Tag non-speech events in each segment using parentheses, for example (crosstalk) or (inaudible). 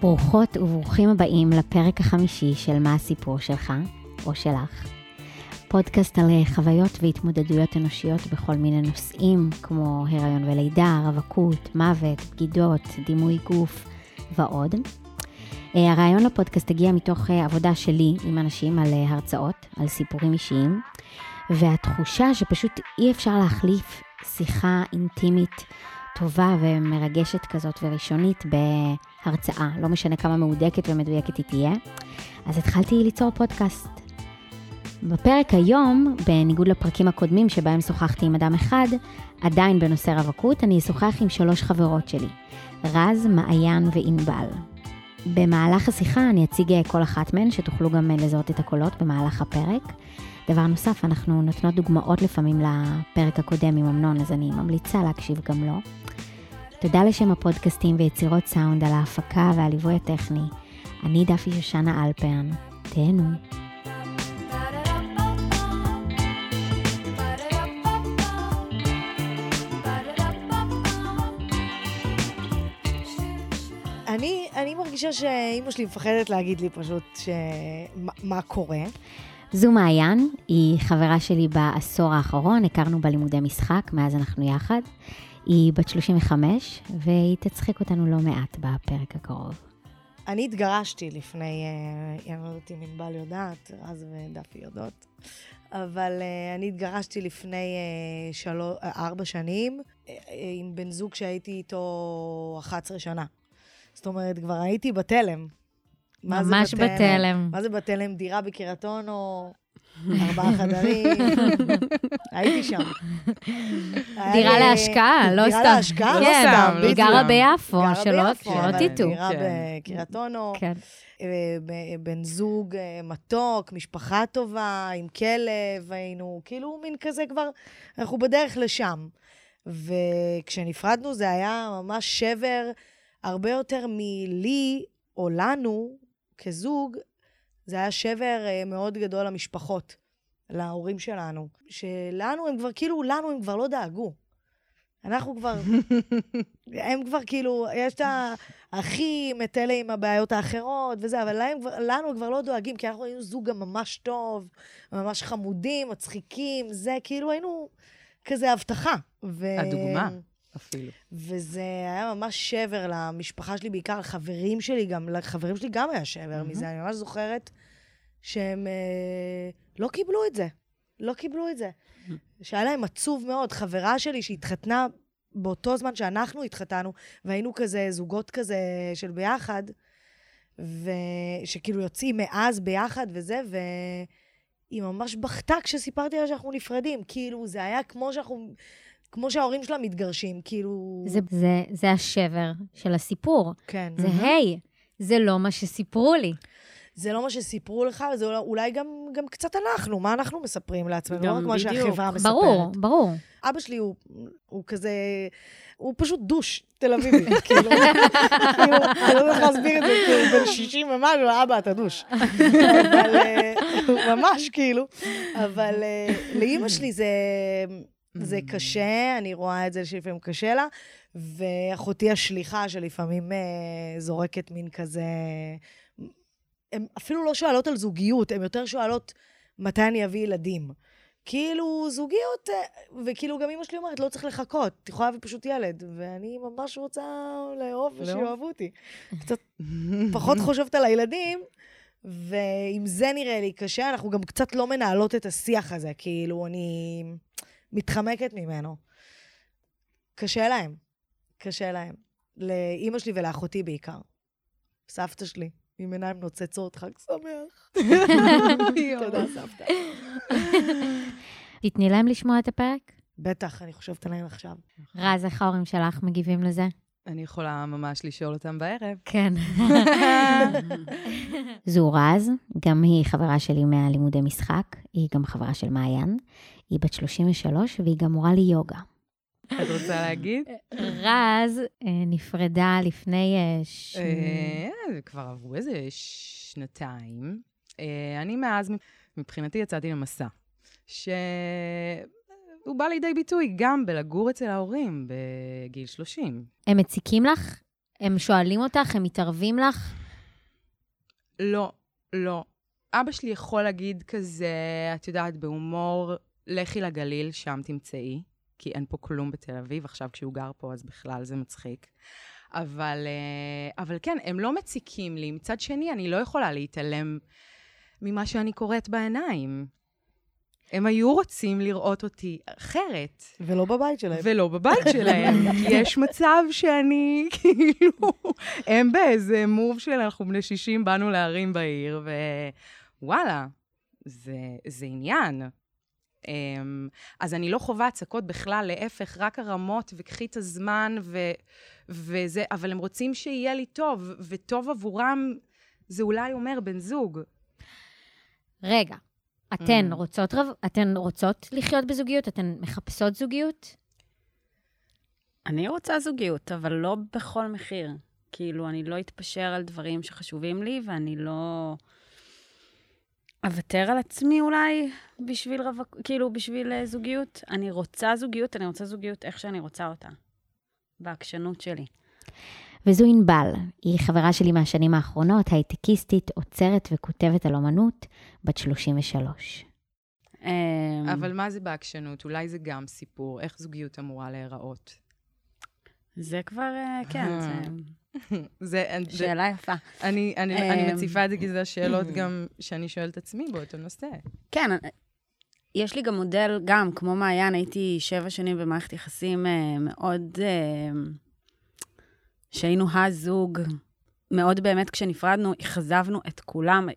ברוכות וברוכים הבאים לפרק החמישי של מה הסיפור שלך, או שלך. פודקאסט על חוויות והתמודדויות אנושיות בכל מיני נושאים, כמו הריון ולידה, רווקות, מוות, בגידות, דימוי גוף ועוד. אה, הרעיון לפודקאסט הגיע מתוך אה, עבודה שלי עם אנשים על אה, הרצאות, על סיפורים אישיים, והתחושה שפשוט אי אפשר להחליף שיחה אינטימית טובה ומרגשת כזאת וראשונית בהרצאה, לא משנה כמה מהודקת ומדויקת היא תהיה. אז התחלתי ליצור פודקאסט. בפרק היום, בניגוד לפרקים הקודמים שבהם שוחחתי עם אדם אחד, עדיין בנושא רווקות, אני אשוחח עם שלוש חברות שלי, רז, מעיין וענבל. במהלך השיחה אני אציג כל אחת מהן, שתוכלו גם לזהות את הקולות במהלך הפרק. דבר נוסף, אנחנו נותנות דוגמאות לפעמים לפרק הקודם עם אמנון, אז אני ממליצה להקשיב גם לו. תודה לשם הפודקאסטים ויצירות סאונד על ההפקה והליווי הטכני. אני דפי שושנה אלפרן. תהנו. אני, אני מרגישה שאימא שלי מפחדת להגיד לי פשוט ש... מה, מה קורה. זו מעיין, היא חברה שלי בעשור האחרון, הכרנו בלימודי משחק, מאז אנחנו יחד. היא בת 35, והיא תצחיק אותנו לא מעט בפרק הקרוב. אני התגרשתי לפני, אה, אני לא יודעת אם ענבל יודעת, אז ודפי יודעות, אבל אה, אני התגרשתי לפני אה, שלוש, ארבע שנים עם בן זוג שהייתי איתו 11 שנה. זאת אומרת, כבר הייתי בתלם. ממש בתלם. מה זה בתלם? דירה בקריית אונו, ארבעה חדרים, (laughs) הייתי שם. דירה להשקעה, לא סתם. דירה להשקעה, לא כן, סתם. היא גרה ביפו, שלא תטעו. דירה כן. בקריית אונו, כן. אה, בן זוג אה, מתוק, משפחה טובה, עם כלב, היינו כאילו מין כזה כבר, אנחנו בדרך לשם. וכשנפרדנו זה היה ממש שבר הרבה יותר מלי או לנו כזוג, זה היה שבר אה, מאוד גדול למשפחות, להורים שלנו. שלנו הם כבר, כאילו, לנו הם כבר לא דאגו. אנחנו כבר, (laughs) הם כבר כאילו, יש את האחים, את אלה עם הבעיות האחרות וזה, אבל להם, לנו כבר לא דואגים, כי אנחנו היינו זוג גם ממש טוב, ממש חמודים, מצחיקים, זה כאילו היינו כזה הבטחה. ו... הדוגמה, אפילו. וזה היה ממש שבר למשפחה שלי, בעיקר לחברים שלי, גם לחברים שלי גם היה שבר מהמם. מזה. אני ממש זוכרת שהם אה, לא קיבלו את זה. לא קיבלו את זה. שהיה להם עצוב מאוד. חברה שלי שהתחתנה באותו זמן שאנחנו התחתנו, והיינו כזה זוגות כזה של ביחד, ושכאילו יוצאים מאז ביחד וזה, והיא ממש בכתה כשסיפרתי לה שאנחנו נפרדים. כאילו, זה היה כמו שאנחנו... כמו שההורים שלה מתגרשים, כאילו... זה, זה, זה השבר של הסיפור. כן. זה, היי, זה לא מה שסיפרו לי. זה לא מה שסיפרו לך, זה אולי- אולי גם, גם קצת אנחנו, מה אנחנו מספרים לעצמנו, לא רק מה בדיוק. שהחברה מספרת. ברור, ברור. אבא שלי הוא, הוא כזה, הוא פשוט דוש תל אביבי, (laughs) כאילו, כאילו, אני לא יודעת איך להסביר את זה, כאילו, הוא בן 60 ומשהו, אבא, אתה דוש. אבל, אה, ממש כאילו, אבל אה, לאימא שלי זה, זה קשה, אני רואה את זה שלפעמים קשה לה, ואחותי השליחה שלפעמים אה, זורקת מין כזה... הן אפילו לא שואלות על זוגיות, הן יותר שואלות מתי אני אביא ילדים. כאילו, זוגיות, אה, וכאילו גם אמא שלי אומרת, לא צריך לחכות, את יכולה להביא פשוט ילד. ואני ממש רוצה לאהוב ושיאהבו אותי. (laughs) קצת פחות חושבת על הילדים, ועם זה נראה לי קשה, אנחנו גם קצת לא מנהלות את השיח הזה, כאילו, אני מתחמקת ממנו. קשה להם, קשה להם. לאימא שלי ולאחותי בעיקר. סבתא שלי, עם עיניים נוצצות, חג שמח. (laughs) תודה, סבתא. תתני להם לשמוע את הפרק? בטח, אני חושבת עליהם עכשיו. רז, איך ההורים שלך מגיבים לזה? אני יכולה ממש לשאול אותם בערב. כן. (laughs) זו רז, גם היא חברה שלי מהלימודי משחק, היא גם חברה של מעיין. היא בת 33 והיא גם מורה ליוגה. את רוצה להגיד? רז אה, נפרדה לפני... אה, ש- אה, כבר עברו איזה ש- שנתיים. אני מאז, מבחינתי, יצאתי למסע, שהוא בא לידי ביטוי גם בלגור אצל ההורים בגיל 30. הם מציקים לך? הם שואלים אותך? הם מתערבים לך? לא, לא. אבא שלי יכול להגיד כזה, את יודעת, בהומור, לכי לגליל, שם תמצאי, כי אין פה כלום בתל אביב, עכשיו כשהוא גר פה אז בכלל זה מצחיק. אבל, אה, אבל כן, הם לא מציקים לי. מצד שני, אני לא יכולה להתעלם ממה שאני קוראת בעיניים. הם היו רוצים לראות אותי אחרת. ולא בבית שלהם. ולא בבית שלהם, (laughs) יש מצב שאני, (laughs) כאילו, הם באיזה מוב של אנחנו בני 60, באנו להרים בעיר, ווואלה, זה, זה עניין. Um, אז אני לא חווה הצקות בכלל, להפך, רק הרמות, וקחי את הזמן, ו, וזה, אבל הם רוצים שיהיה לי טוב, וטוב עבורם זה אולי אומר בן זוג. רגע, אתן Mm. רוצות, רב... אתן רוצות לחיות בזוגיות? אתן מחפשות זוגיות? אני רוצה זוגיות, אבל לא בכל מחיר. כאילו, אני לא אתפשר על דברים שחשובים לי, ואני לא אוותר על עצמי אולי בשביל רווק... כאילו, בשביל אה, זוגיות. אני רוצה זוגיות, אני רוצה זוגיות איך שאני רוצה אותה. בעקשנות שלי. וזו ענבל, היא חברה שלי מהשנים האחרונות, הייטקיסטית, עוצרת וכותבת על אומנות, בת 33. אמ, אבל מה זה בעקשנות? אולי זה גם סיפור, איך זוגיות אמורה להיראות. זה כבר, אה, כן, (laughs) זה שאלה יפה. אני, אני, אני אמ, מציפה את זה כי זה השאלות גם שאני שואלת את עצמי באותו נושא. כן, יש לי גם מודל, גם, כמו מעיין, הייתי שבע שנים במערכת יחסים אה, מאוד... אה, שהיינו הזוג, מאוד באמת, כשנפרדנו, אכזבנו את כולם.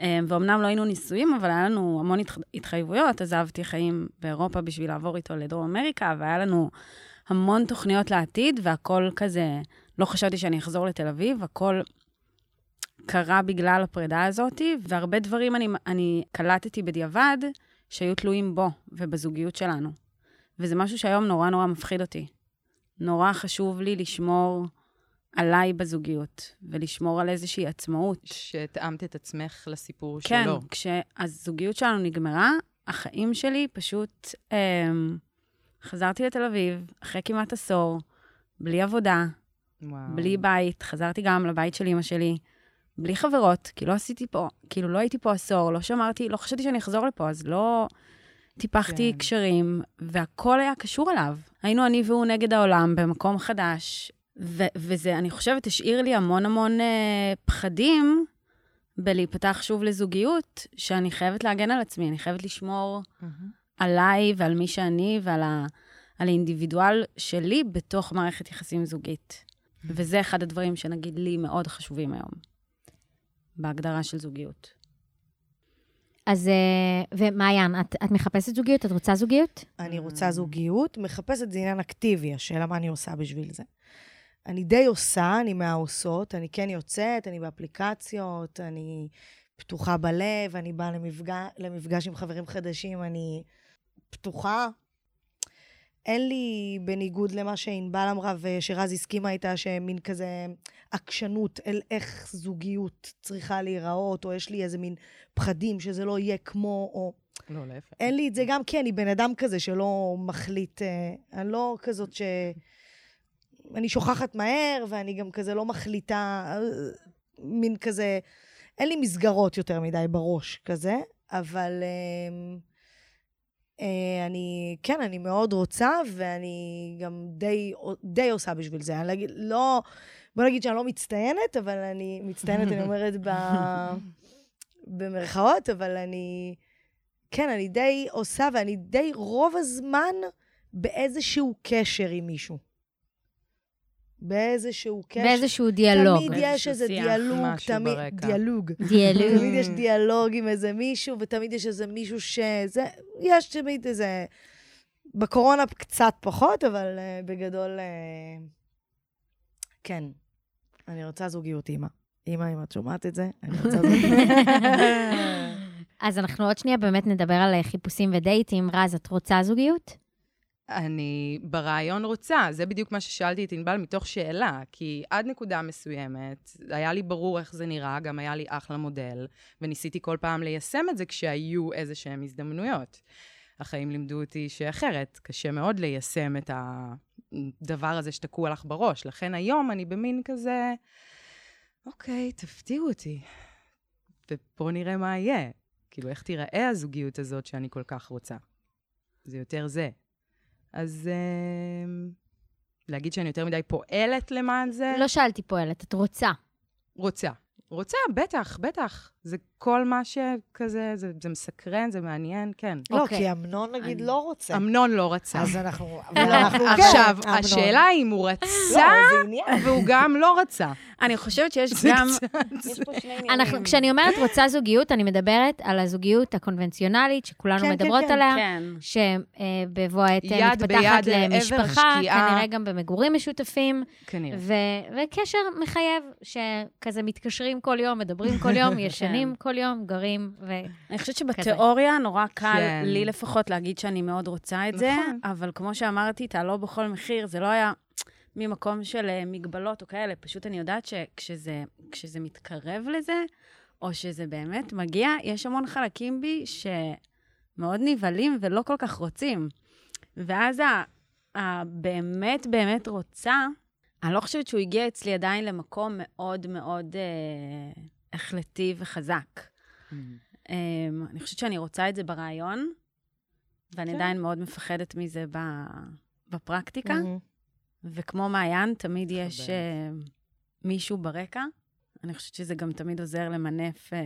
אה, ואומנם לא היינו נישואים, אבל היה לנו המון התח... התחייבויות. עזבתי חיים באירופה בשביל לעבור איתו לדרום אמריקה, והיה לנו המון תוכניות לעתיד, והכל כזה, לא חשבתי שאני אחזור לתל אביב, הכל קרה בגלל הפרידה הזאת, והרבה דברים אני, אני קלטתי בדיעבד שהיו תלויים בו ובזוגיות שלנו. וזה משהו שהיום נורא נורא מפחיד אותי. נורא חשוב לי לשמור עליי בזוגיות, ולשמור על איזושהי עצמאות. שהתאמת את עצמך לסיפור כן, שלו. כשהזוגיות שלנו נגמרה, החיים שלי פשוט... אמ, חזרתי לתל אביב, אחרי כמעט עשור, בלי עבודה, וואו. בלי בית, חזרתי גם לבית של אימא שלי, בלי חברות, כי לא עשיתי פה, כאילו לא הייתי פה עשור, לא שמרתי, לא חשבתי שאני אחזור לפה, אז לא טיפחתי כן. קשרים, והכל היה קשור אליו. היינו אני והוא נגד העולם במקום חדש, ו- וזה, אני חושבת, השאיר לי המון המון אה, פחדים בלהיפתח שוב לזוגיות, שאני חייבת להגן על עצמי, אני חייבת לשמור מהמם. עליי ועל מי שאני ועל ה, על האינדיבידואל שלי בתוך מערכת יחסים זוגית. וזה אחד הדברים שנגיד לי מאוד חשובים היום, בהגדרה של זוגיות. אז, אה, ומעיין, את, את מחפשת זוגיות? את רוצה זוגיות? אני רוצה זוגיות, מחפשת זה עניין אקטיבי, השאלה מה אני עושה בשביל זה. אני די עושה, אני מהעושות, אני כן יוצאת, אני באפליקציות, אני פתוחה בלב, אני באה למפגש, למפגש עם חברים חדשים, אני פתוחה. אין לי, בניגוד למה שענבל אמרה ושרז הסכימה איתה, שמין כזה עקשנות אל איך זוגיות צריכה להיראות, או יש לי איזה מין פחדים שזה לא יהיה כמו, או... לא, להפך. אין לי את זה גם כי אני בן אדם כזה שלא מחליט, אה, אני לא כזאת ש... אני שוכחת מהר, ואני גם כזה לא מחליטה, אה, מין כזה, אין לי מסגרות יותר מדי בראש כזה, אבל אה, אה, אני, כן, אני מאוד רוצה, ואני גם די, די עושה בשביל זה. אני להגיד, לא, בוא נגיד שאני לא מצטיינת, אבל אני, מצטיינת, אני אומרת ב... במרכאות, אבל אני, כן, אני די עושה, ואני די רוב הזמן באיזשהו קשר עם מישהו. באיזשהו קשר. באיזשהו דיאלוג. תמיד יש איזה דיאלוג, תמיד, ברקע. דיאלוג. דיאלוג. תמיד יש דיאלוג עם איזה מישהו, ותמיד יש איזה מישהו שזה, יש תמיד איזה... בקורונה קצת פחות, אבל uh, בגדול, uh, כן. אני רוצה זוגיות, אימא. אימא, אם את שומעת את זה, אני רוצה זוגיות. (laughs) אז אנחנו עוד שנייה באמת נדבר על חיפושים ודייטים. רז, את רוצה זוגיות? אני ברעיון רוצה, זה בדיוק מה ששאלתי את ענבל מתוך שאלה, כי עד נקודה מסוימת, היה לי ברור איך זה נראה, גם היה לי אחלה מודל, וניסיתי כל פעם ליישם את זה כשהיו איזה שהן הזדמנויות. החיים לימדו אותי שאחרת, קשה מאוד ליישם את הדבר הזה שתקוע לך בראש. לכן היום אני במין כזה, אוקיי, תפתיעו אותי, ובואו נראה מה יהיה. כאילו, איך תיראה הזוגיות הזאת שאני כל כך רוצה. זה יותר זה. אז אה, להגיד שאני יותר מדי פועלת למען זה? לא שאלתי פועלת, את רוצה. רוצה. רוצה, בטח, בטח. זה כל מה שכזה, זה, זה מסקרן, זה מעניין, כן. לא, אוקיי. כי אמנון נגיד אני- לא רוצה. אמנון לא רצה. אז אנחנו, אבל אנחנו כן. עכשיו, אמנון. השאלה אם הוא לא, רצה, עניין. והוא גם לא רצה. אני חושבת שיש גם... יש פה שני עניינים. כשאני אומרת רוצה זוגיות, אני מדברת על הזוגיות הקונבנציונלית, שכולנו כן, כן, מדברות כן. עליה, כן. שבבוא העת יד מתפתחת למשפחה. כנראה גם במגורים משותפים, כנראה. ו- וקשר מחייב, שכזה מתקשרים כל יום, מדברים כל יום, ישנים כל יום, גרים, ו... אני חושבת שבתיאוריה נורא קל, כן. לי לפחות, להגיד שאני מאוד רוצה את זה, נכון. אבל כמו שאמרתי, תעלו בכל מחיר, זה לא היה ממקום של אה, מגבלות או כאלה, פשוט אני יודעת שכשזה כשזה מתקרב לזה, או שזה באמת מגיע, יש המון חלקים בי שמאוד נבהלים ולא כל כך רוצים. ואז ה- הבאמת באמת רוצה, אני לא חושבת שהוא הגיע אצלי עדיין למקום מאוד מאוד אה, החלטי וחזק. Um, אני חושבת שאני רוצה את זה ברעיון, ואני כן. עדיין מאוד מפחדת מזה בפרקטיקה. מהמם. וכמו מעיין, תמיד יש uh, מישהו ברקע. אני חושבת שזה גם תמיד עוזר למנף uh,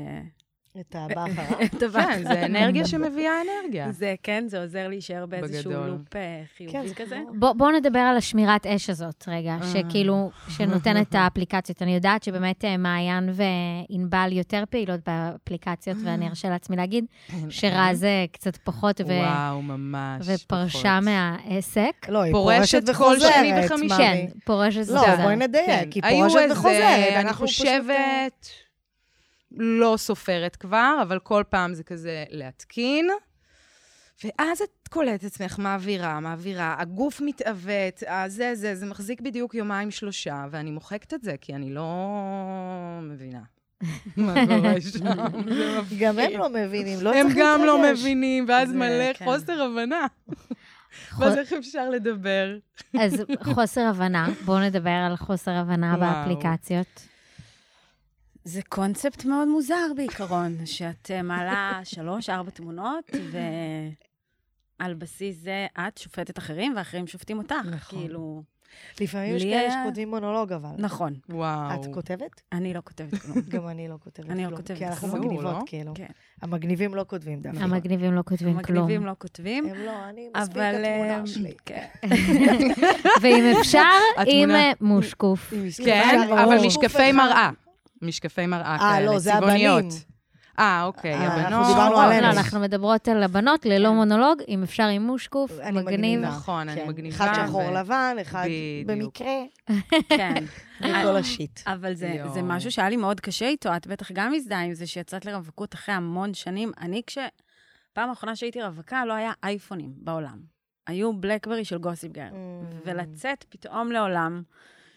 את הבא אחריו. את הבא. כן, זה אנרגיה שמביאה אנרגיה. זה, כן, זה עוזר להישאר באיזשהו. לופ כן, חיובי זה כזה. בואו נדבר על השמירת אש הזאת רגע, אה. שכאילו, שנותנת את (laughs) האפליקציות. אני יודעת שבאמת אה, מעיין וענבל יותר פעילות באפליקציות, ואני ארשה לעצמי להגיד שרז אה, קצת פחות ו... וואו, ממש. ופרשה. מהעסק. לא, היא פורשת כל שני וחוזרת, וחמישי. מאמי. כן, פורשת לא, וחוזרת. בואי נדייק, היא היו פורשת איזה- וחוזרת. אני אנחנו חושבת, לא סופרת כבר, אבל כל פעם זה כזה להתקין. ואז את קולטת עצמך, מעבירה, מעבירה, הגוף מתעוות, הזה, זה, זה מחזיק בדיוק יומיים, שלושה, ואני מוחקת את זה, כי אני לא מבינה. (laughs) מה קורה שם? זה. גם הם לא מבינים, לא הם צריך גם לא להתרגש. מבינים, ואז זה, מלא כן. חוסר הבנה. (laughs) ואז איך אפשר לדבר? אז חוסר הבנה, בואו נדבר על חוסר הבנה. באפליקציות. זה קונספט מאוד מוזר בעיקרון, שאת מעלה שלוש, ארבע תמונות, ועל בסיס זה את שופטת אחרים, ואחרים שופטים אותך. נכון. כאילו, לפעמים יש כאלה שכותבים מונולוג, אבל. נכון, וואו. את כותבת? אני לא כותבת כלום. (laughs) גם אני לא כותבת אני לא כלום, כותבת כי אנחנו כלום. מגניבות, לא? כאילו. כן. המגניבים לא כותבים דווקא. המגניבים לא כותבים כלום. המגניבים לא כותבים, הם לא, אני מספיק אבל... אה, התמונה שלי. (laughs) כן. (laughs) ואם אפשר, עם התמונה- אה, מושקוף. כן, אבל. משקפי מראה. משקפי מראה כאלה, אה, לא, זה צבעוניות. אה, אוקיי, אה, אנחנו הבנות. דיברנו לא, עלינו. לא, אנחנו מדברות על הבנות ללא מונולוג, אם אפשר עם מושקוף, אני מגניב. מגניבה. נכון, אני כן. מגניבה. אחד שחור ו- לבן, אחד בדיוק. במקרה, כן. (laughs) וכל השיט. אבל זה, משהו שהיה לי מאוד קשה איתו, את בטח גם מזדהה עם זה שיצאת לרווקות אחרי המון שנים. אני, כש... פעם האחרונה שהייתי רווקה, לא היה אייפונים בעולם. היו בלקברי של גוסיפ גר. ולצאת פתאום לעולם,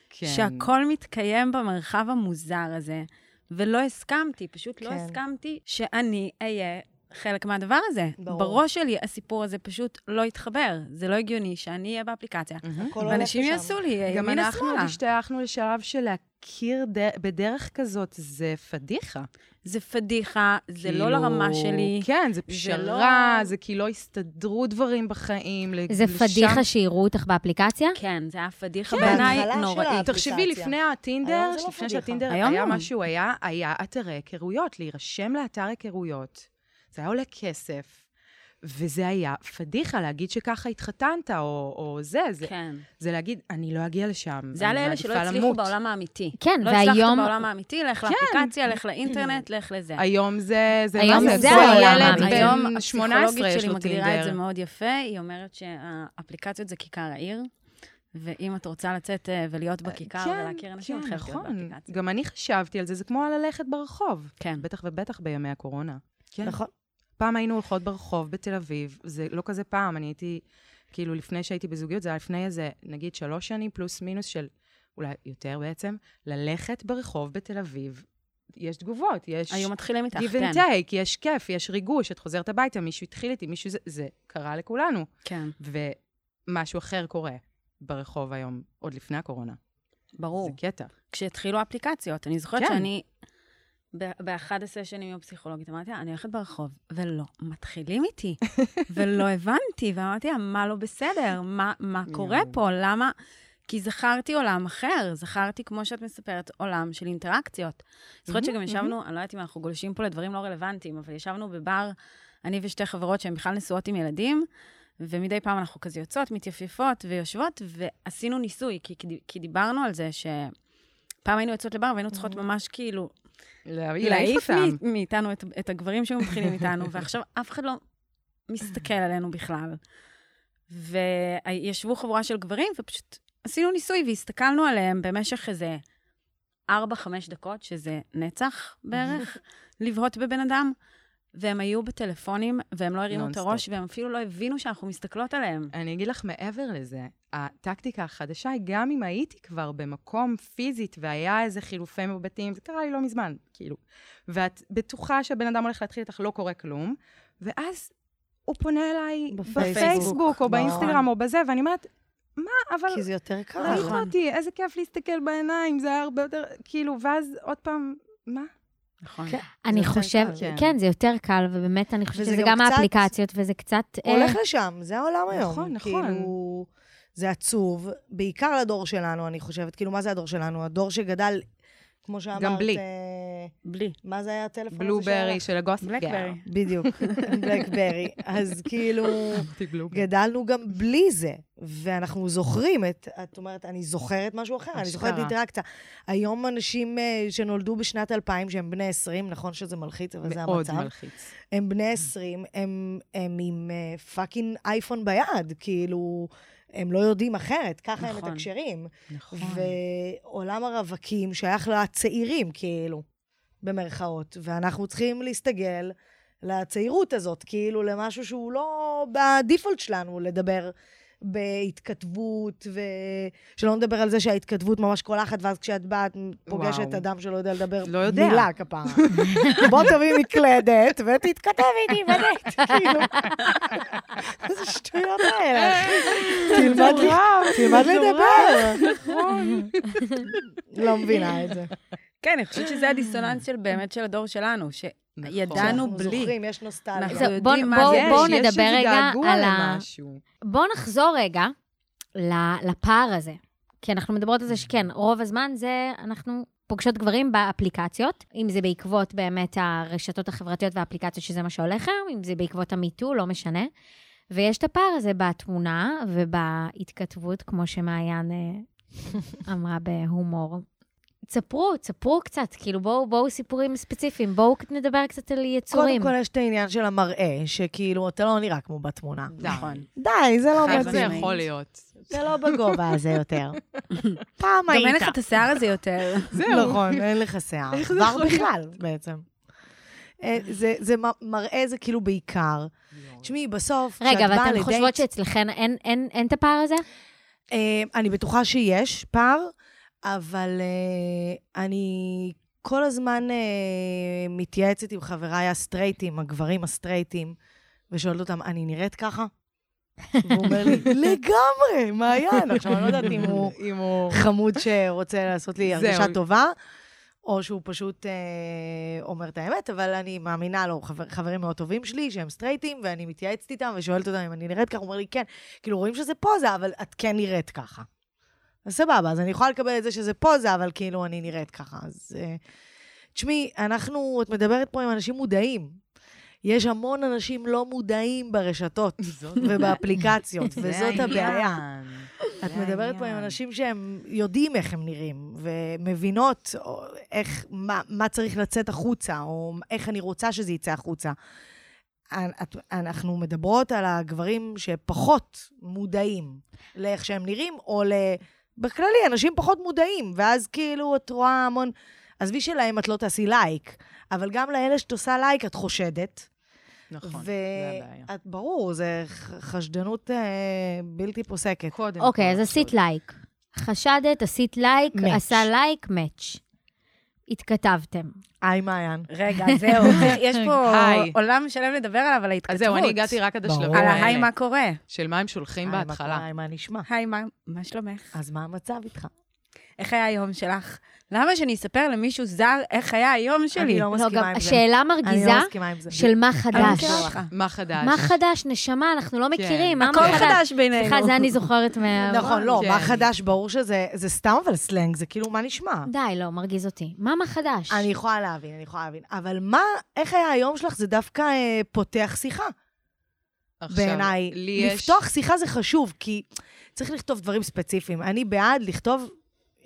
כן. שהכל מתקיים במרחב המוזר הזה, ולא הסכמתי, פשוט לא כן. הסכמתי שאני אהיה חלק מהדבר הזה. ברור. בראש שלי הסיפור הזה פשוט לא התחבר. זה לא הגיוני שאני אהיה באפליקציה. מהמם. הכל הולך ואנשים לשם. יעשו לי גם ימינה אנחנו שמאלה. השתייכנו לשלב של להכיר ד- בדרך כזאת, זה פדיחה. זה פדיחה, זה לא כאילו, לרמה שלי. כן, זה זה פשרה, לא- זה כי לא הסתדרו דברים בחיים. זה לשם- פדיחה שיראו אותך באפליקציה? כן, זה היה פדיחה כן, בעיניי נוראית. תחשבי, לפני הטינדר, זה לא לפני פדיחה. שהטינדר היום היה לא. משהו, היה, היה אתרי היכרויות, להירשם לאתר היכרויות. זה היה עולה כסף, וזה היה פדיחה להגיד שככה התחתנת, או, או זה, זה, כן. זה להגיד, אני לא אגיע לשם. זה היה לאלה שלא הצליחו למות." בעולם האמיתי. כן, לא הצלחת והיום... בעולם האמיתי, לך לאפליקציה, לך לאינטרנט, לך לזה. היום זה, זה היום מה זה כל העולם ילד האמיתי. היום בן 18 הפסיכולוגית יש שלי לו מגדירה את זה טינדר. מאוד יפה, היא אומרת שהאפליקציות זה כיכר העיר, ואם את רוצה לצאת אה, ולהיות בכיכר כן, ולהכיר אנשים, את כן, חייבת להיות נכון. באפליקציה. גם אני חשבתי על זה, זה כמו ללכת ברחוב. כן. בטח ובטח בימי הקורונה. כן. נכון. פעם היינו הולכות ברחוב בתל אביב, זה לא כזה פעם, אני הייתי כאילו, לפני שהייתי בזוגיות, זה היה לפני איזה, נגיד, שלוש שנים, פלוס מינוס של, אולי יותר בעצם, ללכת ברחוב בתל אביב. יש תגובות, יש... היו מתחילים איתך, give כן. and take, יש כיף, יש ריגוש, את חוזרת הביתה, מישהו התחיל איתי, מישהו זה, זה קרה לכולנו. כן, ומשהו אחר קורה ברחוב היום, עוד לפני הקורונה. ברור. זה קטע. כשהתחילו האפליקציות, אני זוכרת כן. שאני, באחד הסשנים עם הפסיכולוגית, אמרתי לה, אני הולכת ברחוב, ולא, מתחילים איתי, (laughs) ולא הבנתי, ואמרתי לה, מה לא בסדר? מה, מה קורה. פה? למה? כי זכרתי עולם אחר, זכרתי, כמו שאת מספרת, עולם של אינטראקציות. זוכרת שגם ישבנו, אני לא יודעת אם אנחנו גולשים פה לדברים לא רלוונטיים, אבל ישבנו בבר, אני ושתי חברות שהן בכלל נשואות עם ילדים, ומדי פעם אנחנו כזה יוצאות, מתייפייפות ויושבות, ועשינו ניסוי, כי, כי דיברנו על זה שפעם היינו יוצאות לבר והיינו צריכות ממש כאילו להעיף להעיף מאיתנו את, את הגברים שהיו מתחילים איתנו, (laughs) ועכשיו אף אחד לא מסתכל עלינו בכלל. וישבו חבורה של גברים, ופשוט עשינו ניסוי והסתכלנו עליהם במשך איזה 4-5 דקות, שזה נצח בערך, (laughs) לבהות בבן אדם. והם היו בטלפונים, והם לא הרימו את. הראש, והם אפילו לא הבינו שאנחנו מסתכלות עליהם. אני אגיד לך מעבר לזה, הטקטיקה החדשה היא גם אם הייתי כבר במקום פיזית והיה איזה חילופי מבטים, זה קרה לי לא מזמן, כאילו, ואת בטוחה שהבן אדם הולך להתחיל איתך, לא קורה כלום, ואז הוא פונה אליי בפייסבוק. בפייסבוק או באינסטגרם או בזה, ואני אומרת, מה, אבל כי זה יותר קל. ראית נכון. אותי, איזה כיף להסתכל בעיניים, זה היה הרבה יותר, כאילו, ואז עוד פעם, מה? נכון. כן. אני חושבת, קל. כן, זה יותר קל, ובאמת אני חושבת שזה גם גם האפליקציות, וזה קצת... אה, הולך לשם, זה העולם היום. נכון, נכון. כאילו, זה עצוב, בעיקר לדור שלנו, אני חושבת. כאילו, מה זה הדור שלנו? הדור שגדל, כמו שאמרת... גם בלי. אה, בלי. מה זה היה הטלפון הזה בלקברי של הגוסיפ בלקברי. בדיוק, (laughs) בלקברי. אז כאילו. גדלנו גם בלי זה, ואנחנו זוכרים את, את אומרת, אני זוכרת משהו אחר, אני זוכרת. אינטראקציה. היום אנשים אה, שנולדו בשנת 2000, שהם בני 20, נכון שזה מלחיץ, אבל זה מאוד המצב. מלחיץ. הם בני 20, הם, הם עם אה, fucking אייפון ביד, כאילו, הם לא יודעים אחרת, ככה הם נכון. מתקשרים. נכון. ועולם הרווקים שייך לצעירים, כאילו, במרכאות, ואנחנו צריכים להסתגל לצעירות הזאת, כאילו, למשהו שהוא לא בדיפולט שלנו, לדבר בהתכתבות, ושלא נדבר על זה שההתכתבות ממש קולחת, ואז כשאת באה, את פוגשת וואו. אדם שלא יודע לדבר לא יודע. מילה כפרה. בוא תביא מקלדת ותתכתב איתי בדייט, (laughs) כאילו. איזה שטויות האלה, (laughs) אחי. תלמד לי- תלמד לדבר. נכון. לא מבינה את זה. כן, אני חושבת שזה הדיסוננס של באמת של הדור שלנו, שידענו שאנחנו בלי. זוכרים, יש נוסטלגיה. אנחנו יודעים בוא- מה זה. יש, בואו יש נדבר איזה רגע געגוע על ה- למשהו. בואו נחזור רגע ל- לפער הזה. כי אנחנו מדברות על זה שכן, רוב הזמן זה, אנחנו פוגשות גברים באפליקציות, אם זה בעקבות באמת הרשתות החברתיות והאפליקציות, שזה מה שהולך היום, אם זה בעקבות המיטו, לא משנה. ויש את הפער הזה בתמונה ובהתכתבות, כמו שמעיין אה, (laughs) אמרה בהומור. תספרו, תספרו קצת, כאילו בואו, בואו סיפורים ספציפיים, בואו נדבר קצת על יצורים. קודם כל יש את העניין של המראה, שכאילו, אתה לא נראה כמו בתמונה. נכון. די, זה לא איך זה מתאים. יכול להיות? זה לא בגובה הזה יותר. (laughs) פעם גם אין היית. לך את השיער הזה יותר. (laughs) זהו. נכון, אין לך שיער. איך זה יכול? בכלל, בעצם. אה, זה- זה מראה זה כאילו בעיקר. תשמעי, בסוף, כשאת רגע, ואתן לדייט... חושבות שאצלכן אין את הפער הזה? אה, אני בטוחה שיש פער, אבל אה, אני כל הזמן אה, מתייעצת עם חבריי הסטרייטים, הגברים הסטרייטים, ושואלת אותם, אני נראית ככה? והוא אומר לי, (laughs) לגמרי, מעיין. עכשיו, אני לא יודעת אם הוא אם הוא... חמוד שרוצה לעשות לי. (laughs) הרגשה טובה, או שהוא פשוט אה, אומר את האמת, אבל אני מאמינה לו, חבר, חברים מאוד טובים שלי, שהם סטרייטים, ואני מתייעצת איתם ושואלת אותם אם אני נראית ככה, הוא אומר לי, כן. כאילו, רואים שזה פוזה, אבל את כן נראית ככה. אז סבבה, אז אני יכולה לקבל את זה שזה פוזה, אבל כאילו, אני נראית ככה. אז... אה, תשמעי, אנחנו, את מדברת פה עם אנשים מודעים. יש המון אנשים לא מודעים ברשתות (laughs) ובאפליקציות, וזאת הבעיה. את מדברת פה עם. אנשים שהם יודעים איך הם נראים, ומבינות איך, מה, מה צריך לצאת החוצה, או איך אני רוצה שזה יצא החוצה. אנחנו מדברות על הגברים שפחות מודעים לאיך שהם נראים, או ל... בכללי, אנשים פחות מודעים, ואז כאילו את רואה המון... עזבי שלהם את לא תעשי לייק, אבל גם לאלה שאת עושה לייק את חושדת, נכון, זה הבעיה. ואת, ברור, זה ח- חשדנות אה, בלתי פוסקת. קודם אוקיי, כל, אז עשית. like. חשדת, עשית like, Match. עשה like, match. התכתבתם. היי, מעיין. רגע, זהו, (laughs) יש פה היי. עולם שלם לדבר עליו, על ההתכתבות. אז זהו, אני הגעתי רק עד. השלבים על האלה. ההיי, מה קורה? של מה הם שולחים היי, מה בהתחלה. קורה? מה נשמע? היי, מה- מה שלומך? אז מה המצב איתך? איך היה היום שלך? למה שאני אספר למישהו זר איך היה היום שלי? אני לא לא, מסכימה גם עם זה. השאלה מרגיזה לא. של מה חדש. מה חדש? מה חדש, נשמה? אנחנו לא מכירים, מה הכל חדש? חדש בינינו. סליחה, זה אני זוכרת מה... נכון, לא, כן. מה חדש? ברור שזה זה סתם אבל סלנג, זה כאילו, מה נשמע? די, לא, מרגיז אותי. מה מה חדש? אני יכולה להבין, אני יכולה להבין. אבל מה, איך היה היום שלך? זה דווקא אה, פותח שיחה, בעיניי. לפתוח שיחה זה חשוב, כי צריך לכתוב דברים ספציפיים. אני בעד לכתוב,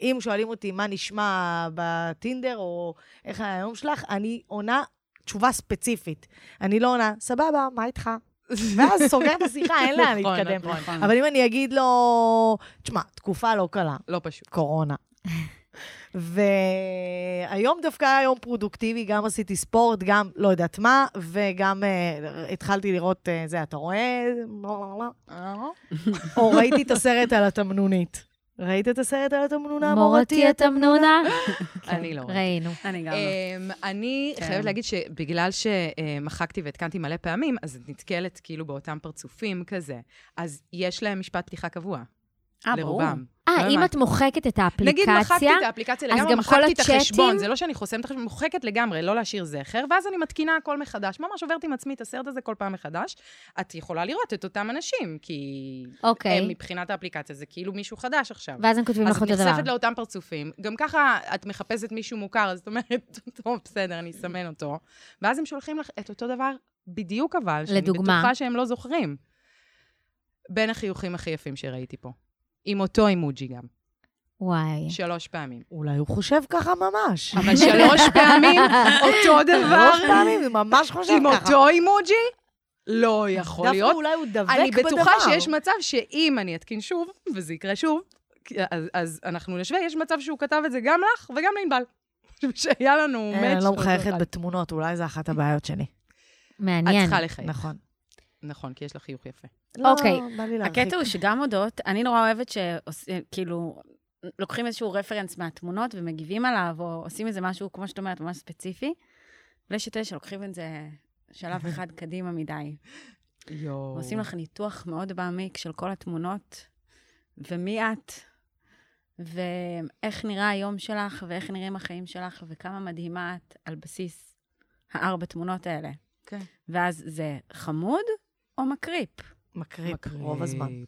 אם שואלים אותי מה נשמע בטינדר, או איך היה היום שלך, אני עונה תשובה ספציפית. אני לא עונה, סבבה, מה איתך? (laughs) ואז סוגר את השיחה, אין לאן נכון, להתקדם. נכון. אבל אם אני אגיד לו, תשמע, תקופה לא קלה, לא פשוט. קורונה. (laughs) והיום דווקא היה יום פרודוקטיבי, גם עשיתי ספורט, גם לא יודעת מה, וגם uh, התחלתי לראות, uh, זה, אתה רואה? או ראיתי את הסרט על התמנונית. ראית את הסרט על התמנונה? מורתי את אמנונה? (laughs) אני לא ראיתי. ראינו. אני גם לא. אמ, אני כן. חייבת להגיד שבגלל שמחקתי והתקנתי מלא פעמים, אז את נתקלת כאילו באותם פרצופים כזה. אז יש להם משפט פתיחה קבוע, אה, ברור. לרובם. אה, לא אם. את מוחקת את נגיד מחקתי האפליקציה, את האפליקציה אז לגמרי, מחקתי את החשבון? זה לא שאני חוסמת את החשבון, מוחקת לגמרי, לא להשאיר זכר, ואז אני מתקינה הכל מחדש. ממש עוברת עם עצמי את הסרט הזה כל פעם מחדש. את יכולה לראות את אותם אנשים, כי אוקיי. הם מבחינת האפליקציה זה כאילו מישהו חדש עכשיו. ואז הם כותבים אז לך את אותו דבר. נחשפת לאותם פרצופים. גם ככה את מחפשת מישהו מוכר, אז את אומרת, (laughs) טוב, בסדר, אני אסמן אותו. ואז הם שולחים לך את אותו דבר בדיוק אבל, שאני לדוגמה? בטוחה שהם לא זוכרים. בין החיוכים הכי יפים שראיתי פה. עם אותו אימוג'י גם. וואי. שלוש פעמים. אולי הוא חושב ככה ממש. אבל שלוש (laughs) פעמים אותו דבר, שלוש פעמים, הוא ממש חושב עם ככה. אותו אימוג'י? לא יכול דווקא להיות. אולי הוא דבק בדבר. אני בטוחה שיש מצב שאם אני אתקין שוב, וזה יקרה שוב, אז, אז אנחנו נשווה, יש מצב שהוא כתב את זה גם לך וגם לענבל. (laughs) שהיה לנו אה, מאץ' אני לא לאותו מחייכת. בתמונות, אולי זו אחת הבעיות שלי. את מעניין. צריכה לחייך. נכון. נכון, כי יש לך חיוך יפה. אוקיי. לא, בא לי להרחיק. הקטע הוא שגם הודות, אני נורא אוהבת שכאילו, לוקחים איזשהו רפרנס מהתמונות ומגיבים עליו, או עושים איזה משהו, כמו שאת אומרת, ממש ספציפי. ויש את אלה שלוקחים את זה שלב אחד (laughs) קדימה מדי. יואו. ועושים לך ניתוח מאוד מעמיק של כל התמונות, ומי את, ואיך נראה היום שלך, ואיך נראים החיים שלך, וכמה מדהימה את על בסיס הארבע תמונות האלה. כן. ואז זה חמוד או מקריפ? מקריפ, רוב הזמן.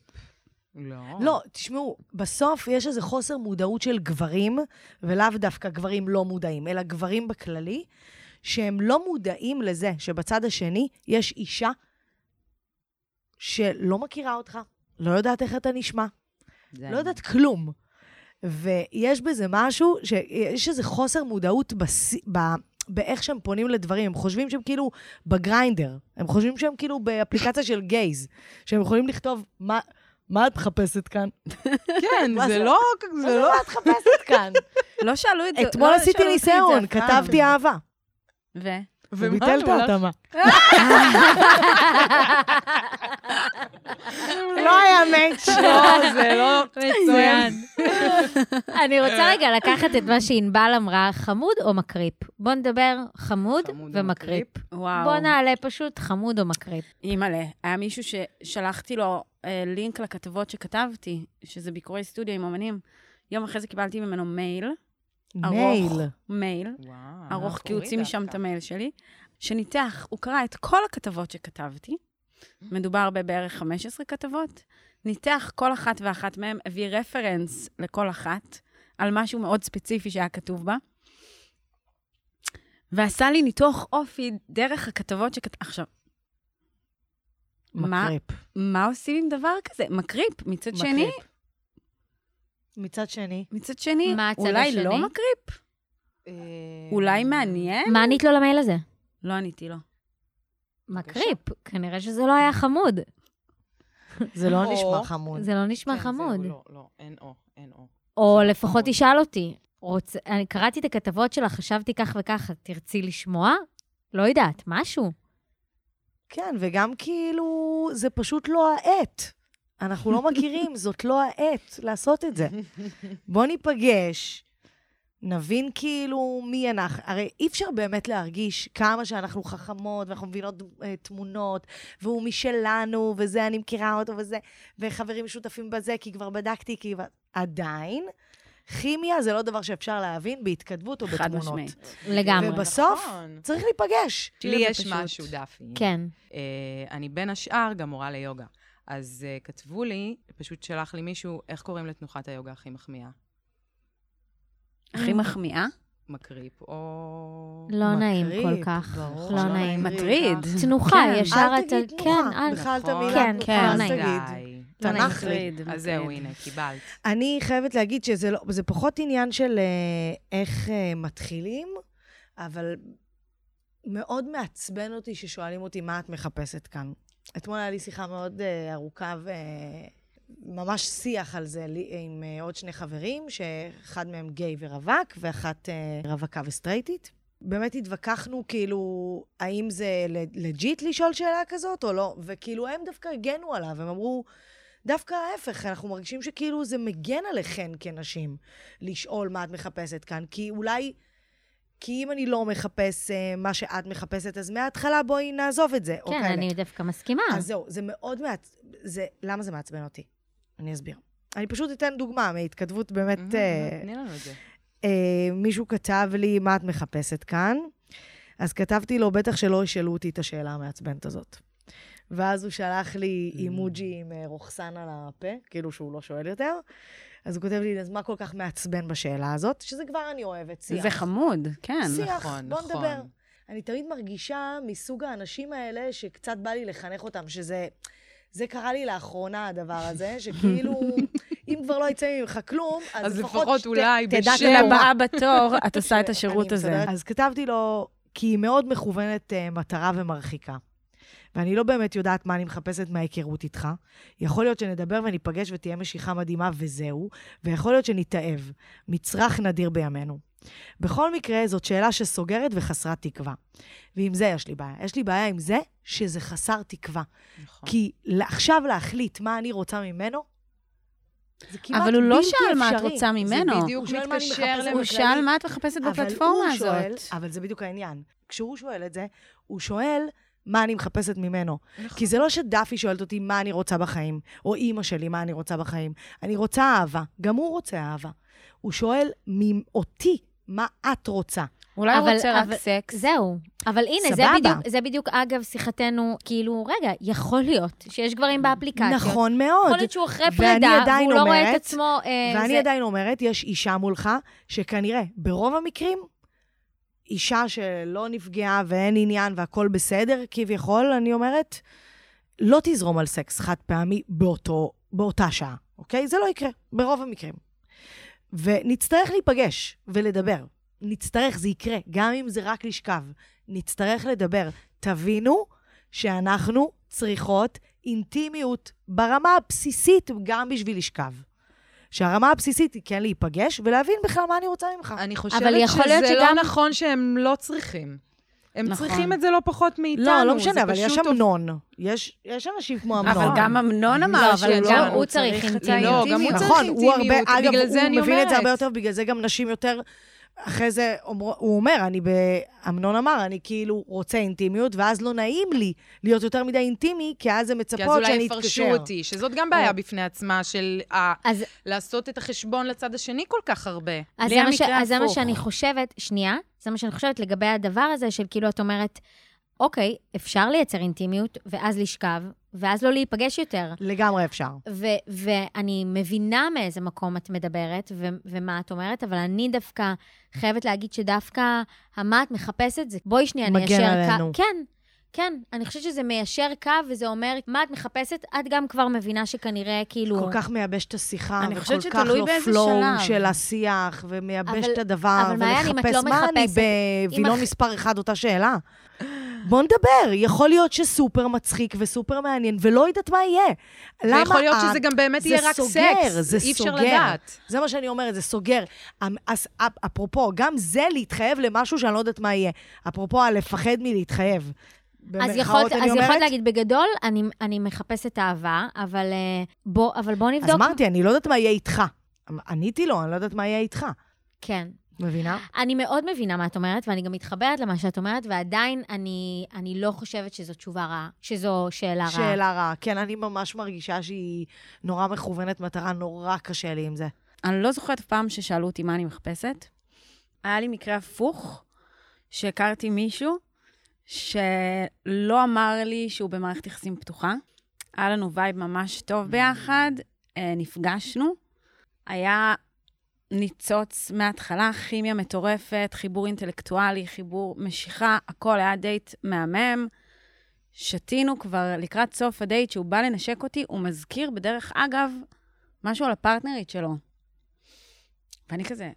לא. לא, תשמעו, בסוף יש איזה חוסר מודעות של גברים, ולאו דווקא גברים לא מודעים, אלא גברים בכללי, שהם לא מודעים לזה שבצד השני יש אישה שלא מכירה אותך, לא יודעת איך אתה נשמע, זה לא יודעת כלום. ויש בזה משהו, שיש איזה חוסר מודעות בס... ב... באיך שהם פונים לדברים. הם חושבים שהם כאילו בגריינדר. הם חושבים שהם כאילו באפליקציה של גייז. שהם יכולים לכתוב, מה, מה את מחפשת כאן? כן, זה? לא... זה לא. את מחפשת כאן. לא שאלו את זה. אתמול לא עשיתי ניסיון, פעם. כתבתי אהבה. ו? הוא ומה ביטל את? ההתאמה. (laughs) לא היה מאץ'. (laughs) לא, זה לא... מצוין. (laughs) אני רוצה רגע לקחת את מה שענבל אמרה, חמוד או מקריפ? בוא נדבר חמוד ו creep. וואו. בוא נעלה פשוט חמוד או creep. אימא'לה, היה מישהו ששלחתי לו אה, לינק לכתבות שכתבתי, שזה ביקורי סטודיו עם אמנים. יום אחרי זה קיבלתי ממנו מייל, מייל. מייל, וואו. ארוך, כי הוא הוציא. משם את המייל שלי, שניתח, הוא קרא את כל הכתבות שכתבתי, מדובר בבערך 15 כתבות, ניתח כל אחת ואחת מהן, הביא reference לכל אחת, על משהו מאוד ספציפי שהיה כתוב בה, ועשה לי ניתוח אופי דרך הכתבות שכתב... עכשיו, מה? מקריפ. מה עושים עם דבר כזה? מקריפ. מצד שני, מקריפ. מצד שני, מצד שני, מה הצד אולי השני? לא מקריפ? אה, אולי מעניין? מה ענית לו למייל הזה? לא עניתי לו. מקריפ. כנראה שזה לא היה חמוד. זה לא או- נשמע חמוד. זה לא נשמע כן, חמוד. זהו, לא, לא, אין או, אין או. או לא לפחות חמוד. תשאל אותי, רוצ... אני קראתי את הכתבות שלך, חשבתי כך וכך, תרצי לשמוע? לא יודעת, משהו. כן, וגם כאילו, זה פשוט לא העת. אנחנו לא מכירים, (laughs) זאת לא העת לעשות את זה. בוא ניפגש, נבין כאילו מי אנחנו. הרי אי אפשר באמת להרגיש כמה שאנחנו חכמות, ואנחנו מבינות uh, תמונות, והוא משלנו, וזה, אני מכירה אותו, וזה, וחברים שותפים בזה, כי כבר בדקתי, כי כבר... עדיין, כימיה זה לא דבר שאפשר להבין בהתכתבות או חד בתמונות. משמעית. לגמרי. ובסוף, נכון. צריך להיפגש. לי יש פשוט. משהו, דפי. כן. אה, אני בין השאר גם מורה ליוגה. אז אה, כתבו לי, פשוט שלח לי מישהו, איך קוראים לתנוחת היוגה הכי מחמיאה? הכי מחמיאה? מקריפ או... לא נעים מקריפ, כל כך. ברור לא נעים. מטריד. תנוחה, כן. ישר אל אתה... תגיד כן, תנוחה, אל... בכלל את. המילה כן, תנוחה, כן, אל לא תגיד. די. לא נעים. תנ"ך לי. אז זהו. הנה, קיבלת. אני חייבת להגיד שזה לא, זה פחות עניין של אה, איך אה, מתחילים, אבל מאוד מעצבן אותי ששואלים אותי מה את מחפשת כאן. אתמול היה לי שיחה מאוד אה, ארוכה וממש שיח על זה עם אה, עוד שני חברים, שאחד מהם גיי ורווק, ואחת אה, רווקה וסטרייטית. באמת התווכחנו, כאילו, האם זה לג'יט לשאול שאלה כזאת או לא, וכאילו הם דווקא הגנו עליו, הם אמרו, דווקא ההפך, אנחנו מרגישים שכאילו זה מגן עליכן כנשים, לשאול מה את מחפשת כאן, כי אולי, כי אם אני לא מחפש אה, מה שאת מחפשת, אז מההתחלה בואי נעזוב את זה. כן. אני דווקא מסכימה. אז זהו, זה מאוד מעצ... זה... למה זה מעצבן אותי? אני אסביר. אני פשוט אתן דוגמה מהתכתבות באמת... אה, תני לנו את זה. אה, מישהו כתב לי, מה את מחפשת כאן? אז כתבתי לו, בטח שלא ישאלו אותי את השאלה המעצבנת הזאת. ואז הוא שלח לי Mm. אימוג'י עם אה, רוכסן על הפה, כאילו שהוא לא שואל יותר. אז הוא כותב לי, אז מה כל כך מעצבן בשאלה הזאת? שזה כבר אני אוהבת, שיח. זה חמוד, כן. שיח, נכון, בוא נכון. נדבר. אני תמיד מרגישה מסוג האנשים האלה שקצת בא לי לחנך אותם, שזה... זה קרה לי לאחרונה, הדבר הזה, (laughs) שכאילו, אם כבר לא יצא ממך כלום, אז, אז לפחות... לפחות שת- אולי תדע בשם. שאתה לבאה בתור, את (laughs) עושה את השירות הזה. מסדרת. אז כתבתי לו, כי היא מאוד מכוונת uh, מטרה ומרחיקה. ואני לא באמת יודעת מה אני מחפשת מההיכרות איתך. יכול להיות שנדבר וניפגש ותהיה משיכה מדהימה וזהו, ויכול להיות שנתאהב. מצרך נדיר בימינו. בכל מקרה, זאת שאלה שסוגרת וחסרת תקווה. ועם זה יש לי בעיה. יש לי בעיה עם זה שזה חסר תקווה. נכון. כי עכשיו להחליט מה אני רוצה ממנו, זה כמעט אבל הוא לא בלתי שאל מה את אפשרי. רוצה ממנו. זה בדיוק הוא שואל מה אני מתקשר מחפשת למה... הוא. שאל מה את מחפשת בפלטפורמה שואל, הזאת. אבל זה בדיוק העניין. כשהוא שואל את זה, הוא שואל מה אני מחפשת ממנו. נכון. כי זה לא שדפי שואלת אותי מה אני רוצה בחיים, או אימא שלי מה אני רוצה בחיים. אני רוצה אהבה, גם הוא רוצה אהבה. הוא שואל מאותי, מה את רוצה? אולי הוא אבל- רוצה רק אבל- סקס. זהו. אבל הנה, זה. בדיוק, זה בדיוק, אגב, שיחתנו, כאילו, רגע, יכול להיות שיש גברים באפליקציות. נכון מאוד. יכול להיות שהוא אחרי פרידה, והוא לא רואה את אומרת- עצמו... אה, ואני זה- עדיין אומרת, יש אישה מולך, שכנראה, ברוב המקרים, אישה שלא נפגעה ואין עניין והכול בסדר, כביכול, אני אומרת, לא תזרום על סקס חד פעמי באותו, באותה שעה, אוקיי? זה לא יקרה, ברוב המקרים. ונצטרך להיפגש ולדבר. נצטרך, זה יקרה, גם אם זה רק לשכב. נצטרך לדבר. תבינו שאנחנו צריכות אינטימיות ברמה הבסיסית גם בשביל לשכב. שהרמה הבסיסית היא כן להיפגש ולהבין בכלל מה אני רוצה ממך. אני אבל חושבת יכול להיות שזה שגם- לא נכון שהם לא צריכים. הם נכון. צריכים את זה לא פחות מאיתנו. לא, לא משנה, אבל יש אמנון. יש, יש אנשים כמו אמנון. אבל גם אמנון אמר לא, אבל שהוא גם לא- הוא צריך את אינטימיות. לא, גם הוא. צריך נכון, הוא הרבה, אינטימיות, אגב, בגלל זה הוא מבין את זה הרבה. יותר, בגלל זה גם נשים יותר... אחרי זה אומר, הוא אומר, אני ב... אמנון אמר, אני כאילו רוצה אינטימיות, ואז לא נעים לי להיות יותר מדי אינטימי, כי אז הם כי אז מצפות אולי שאני יפרשו אתקשר. אותי, שזאת גם בעיה או- בפני עצמה של ה- אז לעשות את החשבון לצד השני כל כך הרבה. אז זה, מה ש... אז זה מה. שאני חושבת, שנייה, זה מה שאני חושבת לגבי הדבר הזה של כאילו את אומרת, אוקיי, אפשר לייצר אינטימיות, ואז לשכב, ואז לא להיפגש יותר. לגמרי אפשר. ו- ואני מבינה מאיזה מקום את מדברת ו- ומה את אומרת, אבל אני דווקא חייבת להגיד שדווקא המה את מחפשת זה, בואי שנייה, מגן ניישר עלינו. קו. כן, כן, אני חושבת שזה מיישר קו, וזה אומר, מה את מחפשת, את גם כבר מבינה שכנראה, כאילו... כל כך מייבש את השיחה, וכל כך לא פלואו שלב. של השיח, ומייבש אבל- את הדבר, אבל מעיין, אם את ולחפש לא מה אני בווילון אח- מספר אחד אותה שאלה. בוא נדבר, יכול להיות שסופר מצחיק וסופר מעניין, ולא יודעת מה יהיה. למה ויכול להיות את- שזה גם באמת זה יהיה רק סוגר, סקס. זה אי אפשר סוגר. לדעת. זה מה שאני אומרת, זה סוגר. אמ- אז אפ- אפרופו, גם זה להתחייב למשהו שאני לא יודעת מה יהיה. אפרופו הלפחד מלהתחייב. אז יכולת, אז יכולת אומרת. להגיד, בגדול, אני, אני מחפשת אהבה, אבל, אה, בוא, אבל בוא נבדוק. אז אמרתי, אני לא יודעת מה יהיה איתך. עניתי לו, אני לא יודעת מה יהיה איתך. כן. מבינה? אני מאוד מבינה מה את אומרת, ואני גם מתחברת למה שאת אומרת, ועדיין אני, אני לא חושבת שזו תשובה רעה, שזו שאלה רעה. שאלה רעה. כן, אני ממש מרגישה שהיא נורא מכוונת מטרה, נורא קשה לי עם זה. אני לא זוכרת אף פעם ששאלו אותי מה אני מחפשת. היה לי מקרה הפוך, שהכרתי מישהו שלא אמר לי שהוא במערכת יחסים פתוחה. היה לנו vibe ממש טוב ביחד, אה, נפגשנו. היה ניצוץ מההתחלה, כימיה מטורפת, חיבור אינטלקטואלי, חיבור משיכה, הכל היה דייט מהמם. שתינו כבר לקראת סוף הדייט, שהוא בא לנשק אותי, הוא מזכיר בדרך אגב משהו על הפרטנרית שלו. ואני כזה,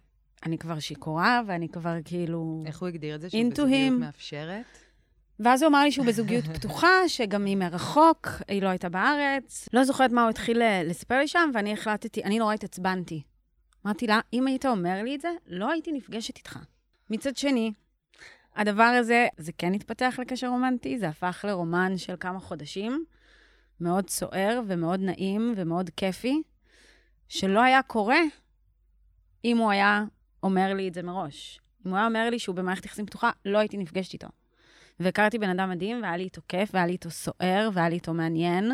אני כבר שיכורה, ואני כבר כאילו... איך הוא הגדיר את זה? שהוא Into בזוגיות. מאפשרת? ואז הוא אמר לי שהוא בזוגיות (laughs) פתוחה, שגם היא מרחוק, היא לא הייתה בארץ. לא זוכרת מה הוא התחיל ל- לספר לי שם, ואני החלטתי, אני נורא התעצבנתי. אמרתי לה, אם היית אומר לי את זה, לא הייתי נפגשת איתך. מצד שני, הדבר הזה, זה כן התפתח לקשר רומנטי, זה הפך לרומן של כמה חודשים, מאוד סוער ומאוד נעים ומאוד כיפי, שלא היה קורה אם הוא היה אומר לי את זה מראש. אם הוא היה אומר לי שהוא במערכת יחסים פתוחה, לא הייתי נפגשת איתו. והכרתי בן אדם מדהים, והיה לי איתו כיף, והיה לי איתו סוער, והיה לי איתו מעניין.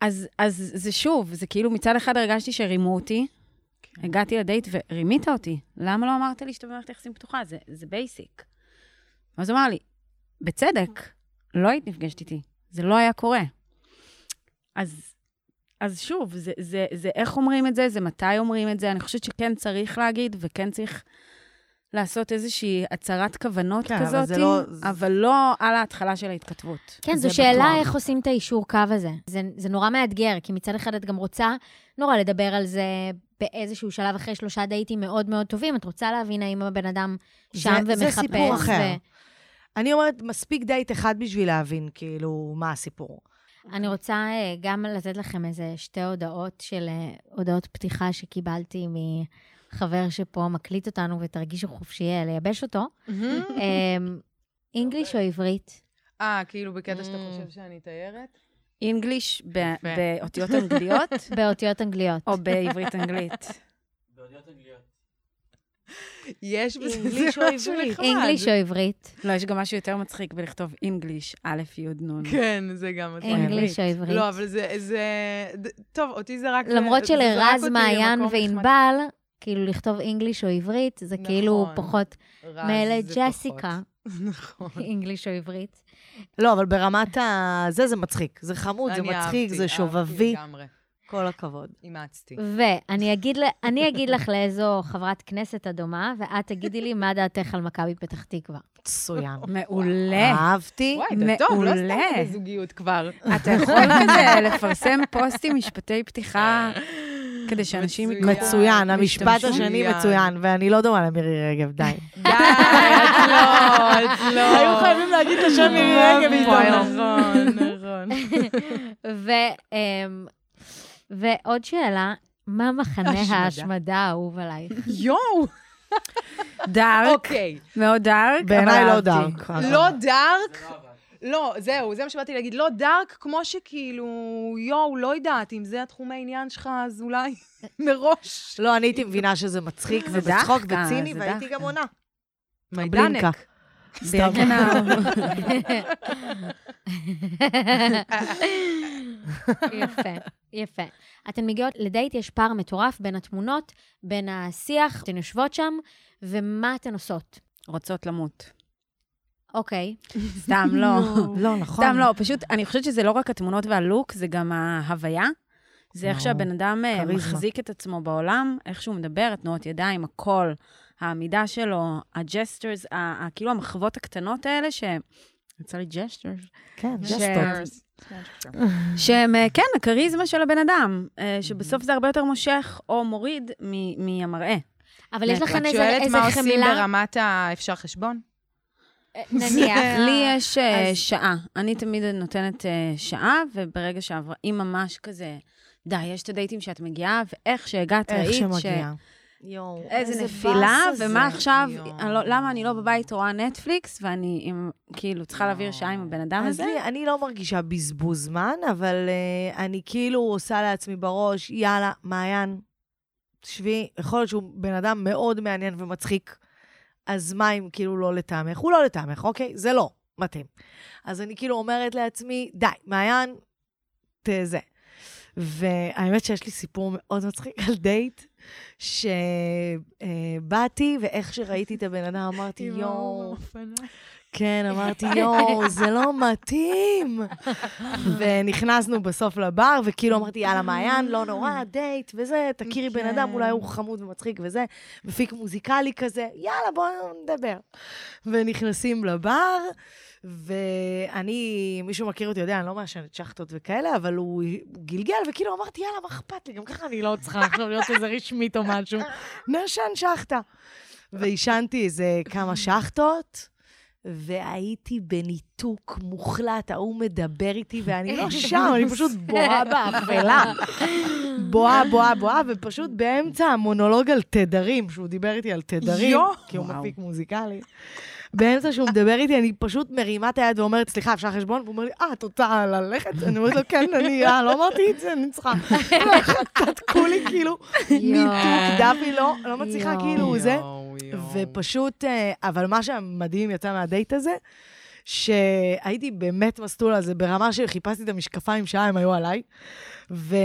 אז, אז זה שוב, זה כאילו מצד אחד הרגשתי שרימו אותי, כן. הגעתי לדייט ורימית אותי. למה לא אמרת לי שאתה במערכת יחסים פתוחה? זה, זה basic. אז הוא אמר לי, בצדק, לא היית נפגשת איתי, זה לא היה קורה. אז, אז שוב, זה, זה, זה איך אומרים את זה, זה מתי אומרים את זה. אני חושבת שכן צריך להגיד, וכן צריך לעשות איזושהי הצהרת כוונות כן, אבל כזאת, זה לא- אבל לא על ההתחלה של ההתכתבות. כן, זה זו שאלה בטוח. איך עושים את היישור קו הזה. זה, זה נורא מאתגר, כי מצד אחד את גם רוצה נורא לדבר על זה באיזשהו שלב אחרי שלושה דייטים מאוד מאוד טובים. את רוצה להבין האם הבן אדם שם זה- ומחפש. זה סיפור אחר. ו- אני אומרת, מספיק דייט אחד בשביל להבין, כאילו, מה הסיפור. אני רוצה אה, גם לתת לכם איזה שתי הודעות של אה, הודעות פתיחה שקיבלתי מחבר שפה מקליט אותנו, ותרגישו חופשי אה, לייבש אותו. English או עברית? אה, כאילו בקטע שאתה אממ. חושב שאני תיירת? אינגליש ב- באותיות אנגליות, (laughs) באותיות אנגליות. או בעברית אנגלית? יש בזה משהו עברית? נחמד. אינגליש או עברית? לא, יש גם משהו יותר מצחיק בלכתוב אינגליש, א', י', נ'. כן, זה גם מצחיק. אינגליש או עברית? לא, אבל זה, טוב, אותי זה רק... למרות שלרז, מעיין. וענבל, כאילו לכתוב אנגליש או עברית, זה כאילו נכון. פחות רז מאלה ג'סיקה, פחות. נכון. (laughs) אנגליש או עברית. לא, אבל ברמת ה... זה, זה מצחיק. זה חמוד, זה מצחיק, אהבתי, זה שובבי. כל הכבוד. אימצתי. ואני אגיד, אני אגיד לך לאיזו חברת כנסת את דומה, ואת תגידי לי מה דעתך על מכבי פתח תקווה. מצוין. מעולה. אהבתי. וואי, אתה טוב, לא סתם בזוגיות כבר. אתה יכול כזה לפרסם פוסטים, משפטי פתיחה, כדי שאנשים. יקחו... מצוין, המשפט. השני מצוין. ואני לא דומה למירי רגב, די. (laughs) די, את לא, את לא. היו חייבים להגיד את השם מירי רגב איתו. נכון, נכון. (laughs) אמ, ועוד שאלה, מה מחנה השמדה. ההשמדה האהוב עלייך? (laughs) יואו, דארק, אוקיי. מאוד דארק, בעיניי לא אהבתי. דארק. לא דארק. לא, זהו, זה מה שבאתי להגיד. לא דארק, כמו שכאילו, יואו, לא יודעת, אם זה התחום העניין שלך, אז אולי (laughs) מראש. לא, אני הייתי מבינה שזה מצחיק זה ובצחוק דחקה, וציני, והייתי. גם עונה. מיידנק. (laughs) יפה, יפה. אתן מגיעות לדייט, יש פער מטורף בין התמונות, בין השיח, אתן יושבות שם, ומה אתן עושות? רוצות למות. אוקיי. (laughs) סתם לא. לא, נכון. סתם לא, פשוט, אני חושבת שזה לא רק התמונות והלוק, זה גם ההוויה. זה איך ברור. שהבן אדם אה. מחזיק את עצמו בעולם, איך שהוא מדבר, תנועות ידיים, הכל. העמידה שלו, ה gestures, כאילו המחוות הקטנות האלה, ש... יצא לי gestures. כן, ג'סטות. שהם, אה, כן, הכריזמה של הבן אדם, אה, שבסוף זה הרבה יותר מושך או מוריד מהמראה. אבל יש את לכן את איזה שואלת איזה מה עושים חמלה, ברמת האפשר חשבון? אה, נניח. (laughs) לי יש אה, אז- שעה. אני תמיד נותנת אה, שעה, וברגע שעברה, אם ממש כזה, די, יש את הדייטים שאת מגיעה, ואיך שהגעת, איך ראית ש... שמגיע. יואו, איזה נפילה, ומה. עכשיו. אני לא- למה אני לא בבית רואה נטפליקס, ואני עם, כאילו צריכה להעביר שעה עם הבן אדם אז הזה? לי, אני לא מרגישה בזבוז זמן, אבל uh, אני כאילו עושה לעצמי בראש, יאללה, מעיין, שבי, יכול להיות שהוא בן אדם מאוד מעניין ומצחיק, אז מה אם כאילו לא לטעמך? הוא לא לטעמך, אוקיי? זה לא מתאים. אז אני כאילו אומרת לעצמי, די, מעיין, ת... זה. והאמת שיש לי סיפור מאוד מצחיק על דייט, שבאתי, ואיך שראיתי את הבן אדם, אמרתי, יואו, כן, (laughs) אמרתי, יואו, זה לא מתאים. ונכנסנו בסוף לבר, וכאילו אמרתי, יאללה, מעיין, לא נורא, דייט וזה, תכירי בן אדם, אולי הוא חמוד ומצחיק וזה, מפיק מוזיקלי כזה, יאללה, בואו נדבר. ונכנסים לבר, ואני, מישהו מכיר אותי, יודע, אני לא מעשנת שחטות וכאלה, אבל הוא, הוא גלגל, וכאילו אמרתי, יאללה, מה אכפת לי? גם ככה אני לא צריכה עכשיו להיות איזה רשמית או משהו. נעשן שחטה. ועישנתי איזה כמה שחטות. והייתי בניתוק מוחלט, ההוא מדבר איתי, ואני לא (laughs) שם, אני פשוט בוהה באפלה. בוהה, בוהה, בוהה, ופשוט באמצע המונולוג על תדרים, שהוא דיבר איתי על תדרים, יואו. כי הוא וואו. מפיק מוזיקלי. באמצע שהוא מדבר איתי, אני פשוט מרימה את היד ואומרת, סליחה, אפשר חשבון? והוא אומר לי, אה, את רוצה ללכת? אני אומרת לו, כן, אני, אה, לא אמרתי את זה, אני צריכה. תתקו לי, כאילו, ניתוק, דבי, לא, לא מצליחה. כאילו, זה. ופשוט, אה, אבל מה שהמדהים יצא מהדייט הזה, שהייתי באמת מסטול על זה, ברמה שחיפשתי את המשקפיים שעה, הם היו עליי. ו...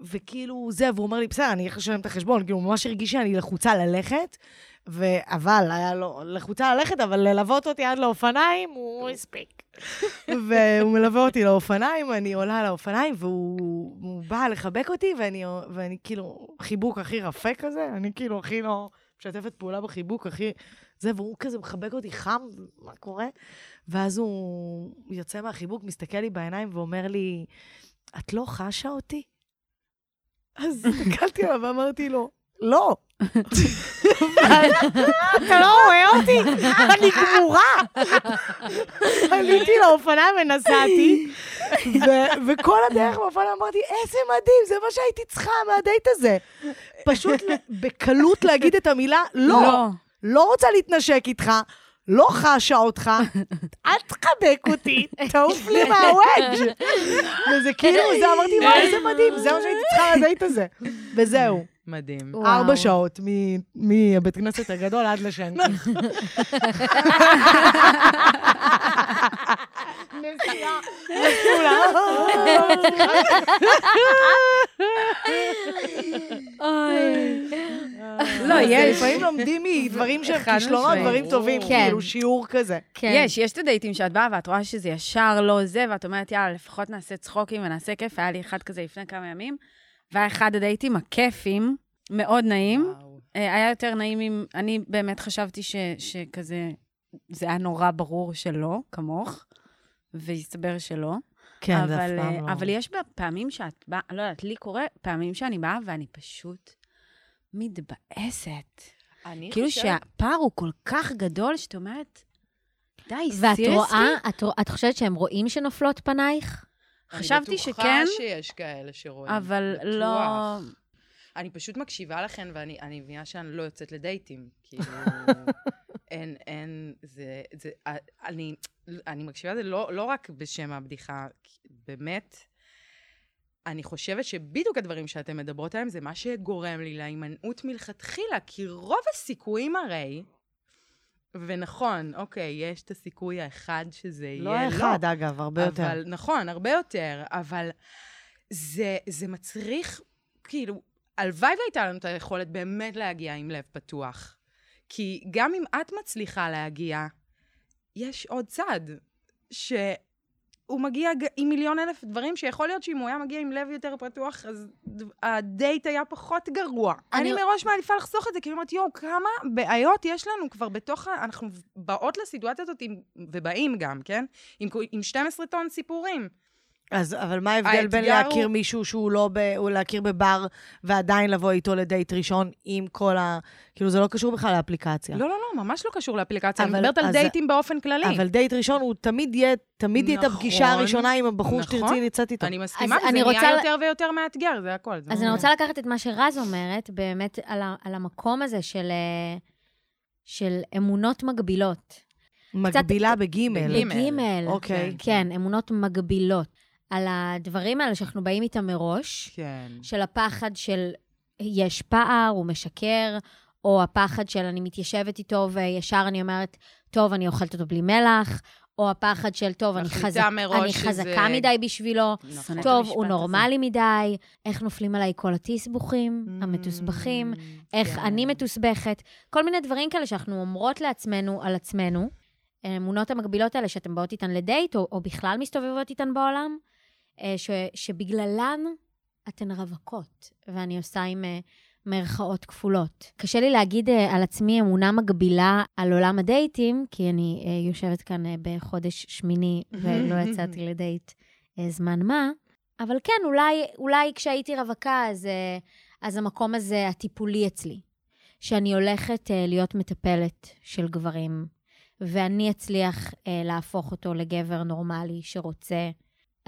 וכאילו, זה, והוא אומר לי, בסדר, אני איך לשלם את החשבון, כאילו, הוא ממש הרגיש שאני לחוצה ללכת, ו... אבל היה לו לחוצה ללכת, אבל ללוות אותי עד לאופניים, הוא הספיק. והוא מלווה אותי לאופניים, אני עולה על האופניים, והוא הוא בא לחבק אותי, ואני, ואני כאילו, חיבוק הכי רפה כזה, אני כאילו הכי לא משתפת פעולה בחיבוק, הכי... זה, והוא כזה מחבק אותי חם, מה קורה? ואז הוא יוצא מהחיבוק, מסתכל לי בעיניים ואומר לי, את לא חשה אותי? אז הסתכלתי עליו ואמרתי לו, לא. אתה לא רואה אותי? אני גמורה. עליתי לאופניים ונסעתי, וכל הדרך באופניים אמרתי, איזה מדהים, זה מה שהייתי צריכה מהדייט הזה. פשוט בקלות להגיד את המילה, לא. לא רוצה להתנשק איתך, לא חשה אותך, אל תחבק אותי, תעוף לי מהוודג'. (laughs) וזה כאילו, זה אמרתי, וואי, (laughs) איזה מדהים, זה מה שהייתי צריכה לדייט הזה. וזהו, מדהים. ארבע שעות מהבית כנסת הגדול עד לשנקי. נסיעה, מסלולה. לא, יש, לפעמים לומדים מדברים שהם חד כישלונות. דברים טובים, כן. כאילו שיעור כזה. כן. יש, יש את הדייטים שאת באה ואת רואה שזה ישר לא זה, ואת אומרת, יאללה, לפחות נעשה צחוקים ונעשה כיף. היה לי אחד כזה לפני כמה ימים, והיה אחד הדייטים הכיפים, מאוד נעים. וואו. אה, היה יותר נעים אם... אני באמת חשבתי ש, שכזה, זה היה נורא ברור שלא, כמוך, והסתבר שלא. כן, אבל, אה, אבל יש פעמים שאת באה, לא יודעת, לי קורה פעמים שאני באה ואני פשוט מתבאסת. אני כאילו חושבת- שהפער הוא כל כך גדול, שאת אומרת, די, ואת סיריוסלי? רואה, את, את חושבת שהם רואים שנופלות פנייך? חשבתי אני שכן, בטוחה שיש כאלה שרואים. אבל בטוח. לא... אני פשוט מקשיבה לכן, ואני אני מבינה שאני לא יוצאת לדייטים. כאילו, (laughs) אין, אין, זה, זה, אני, אני מקשיבה לזה לא, לא רק בשם הבדיחה, באמת, אני חושבת שבדיוק הדברים שאתן מדברות עליהם זה מה שגורם לי להימנעות מלכתחילה, כי רוב הסיכויים הרי, ונכון, אוקיי, יש את הסיכוי האחד שזה יהיה לא האחד, אגב, הרבה יותר. אבל, נכון, הרבה יותר, אבל זה, זה מצריך, כאילו, הלוואי והייתה לנו את היכולת באמת להגיע עם לב פתוח. כי גם אם את מצליחה להגיע, יש עוד צד, שהוא מגיע עם מיליון אלף דברים, שיכול להיות שאם הוא היה מגיע עם לב יותר פתוח, אז הדייט היה פחות גרוע. אני- אני, מראש מעדיפה לחסוך את זה, כי אני אומרת, יואו, כמה בעיות יש לנו כבר בתוך ה... אנחנו באות לסיטואציה הזאת, עם, ובאים גם, כן? עם, עם 12 טון סיפורים. אז, אבל מה ההבדל בין להכיר הוא- מישהו שהוא לא ב... או להכיר בבר ועדיין לבוא איתו לדייט ראשון עם כל ה... כאילו, זה לא קשור בכלל לאפליקציה. לא, לא, לא, ממש לא קשור לאפליקציה. אני אבל- מדברת על אז- דייטים באופן כללי. אבל דייט ראשון, הוא תמיד יהיה, תמיד יהיה את הפגישה נכון, הראשונה עם הבחור נכון. שתרצי לצאת איתו. אני מסכימה, אני רוצה נהיה ל- יותר ויותר מאתגר, זה הכל. זה אז לא- אני רוצה לקחת את מה שרז אומרת, באמת על, ה, על המקום הזה של, אה, של אמונות מגבילות. מגבילה בגימל. בגימל. בגימל. אוקיי. כן, אמונות מגבילות. על הדברים האלה שאנחנו באים איתם מראש, כן. של הפחד של יש פער, הוא משקר, או הפחד של אני מתיישבת איתו וישר אני אומרת, טוב, אני אוכלת אותו בלי מלח, או הפחד של, טוב, אני, חזק, מראש אני שזה- חזקה מדי בשבילו, נכון. טוב, הוא הזה. נורמלי מדי, איך נופלים עליי כל התסבוכים, Mm, המתוסבכים, איך כן. אני מתוסבכת, כל מיני דברים כאלה שאנחנו אומרות לעצמנו על עצמנו. האמונות המקבילות האלה שאתן באות איתן לדייט, או, או בכלל מסתובבות איתן בעולם, ש, שבגללן אתן רווקות, ואני עושה עם אה, מירכאות כפולות. קשה לי להגיד אה, על עצמי אמונה מגבילה על עולם הדייטים, כי אני אה, יושבת כאן אה, בחודש שמיני ולא (laughs) יצאתי לדייט אה, זמן מה, אבל כן, אולי, אולי כשהייתי רווקה, אז, אה, אז המקום הזה הטיפולי אצלי. שאני הולכת אה, להיות מטפלת של גברים, ואני אצליח אה, להפוך אותו לגבר נורמלי שרוצה.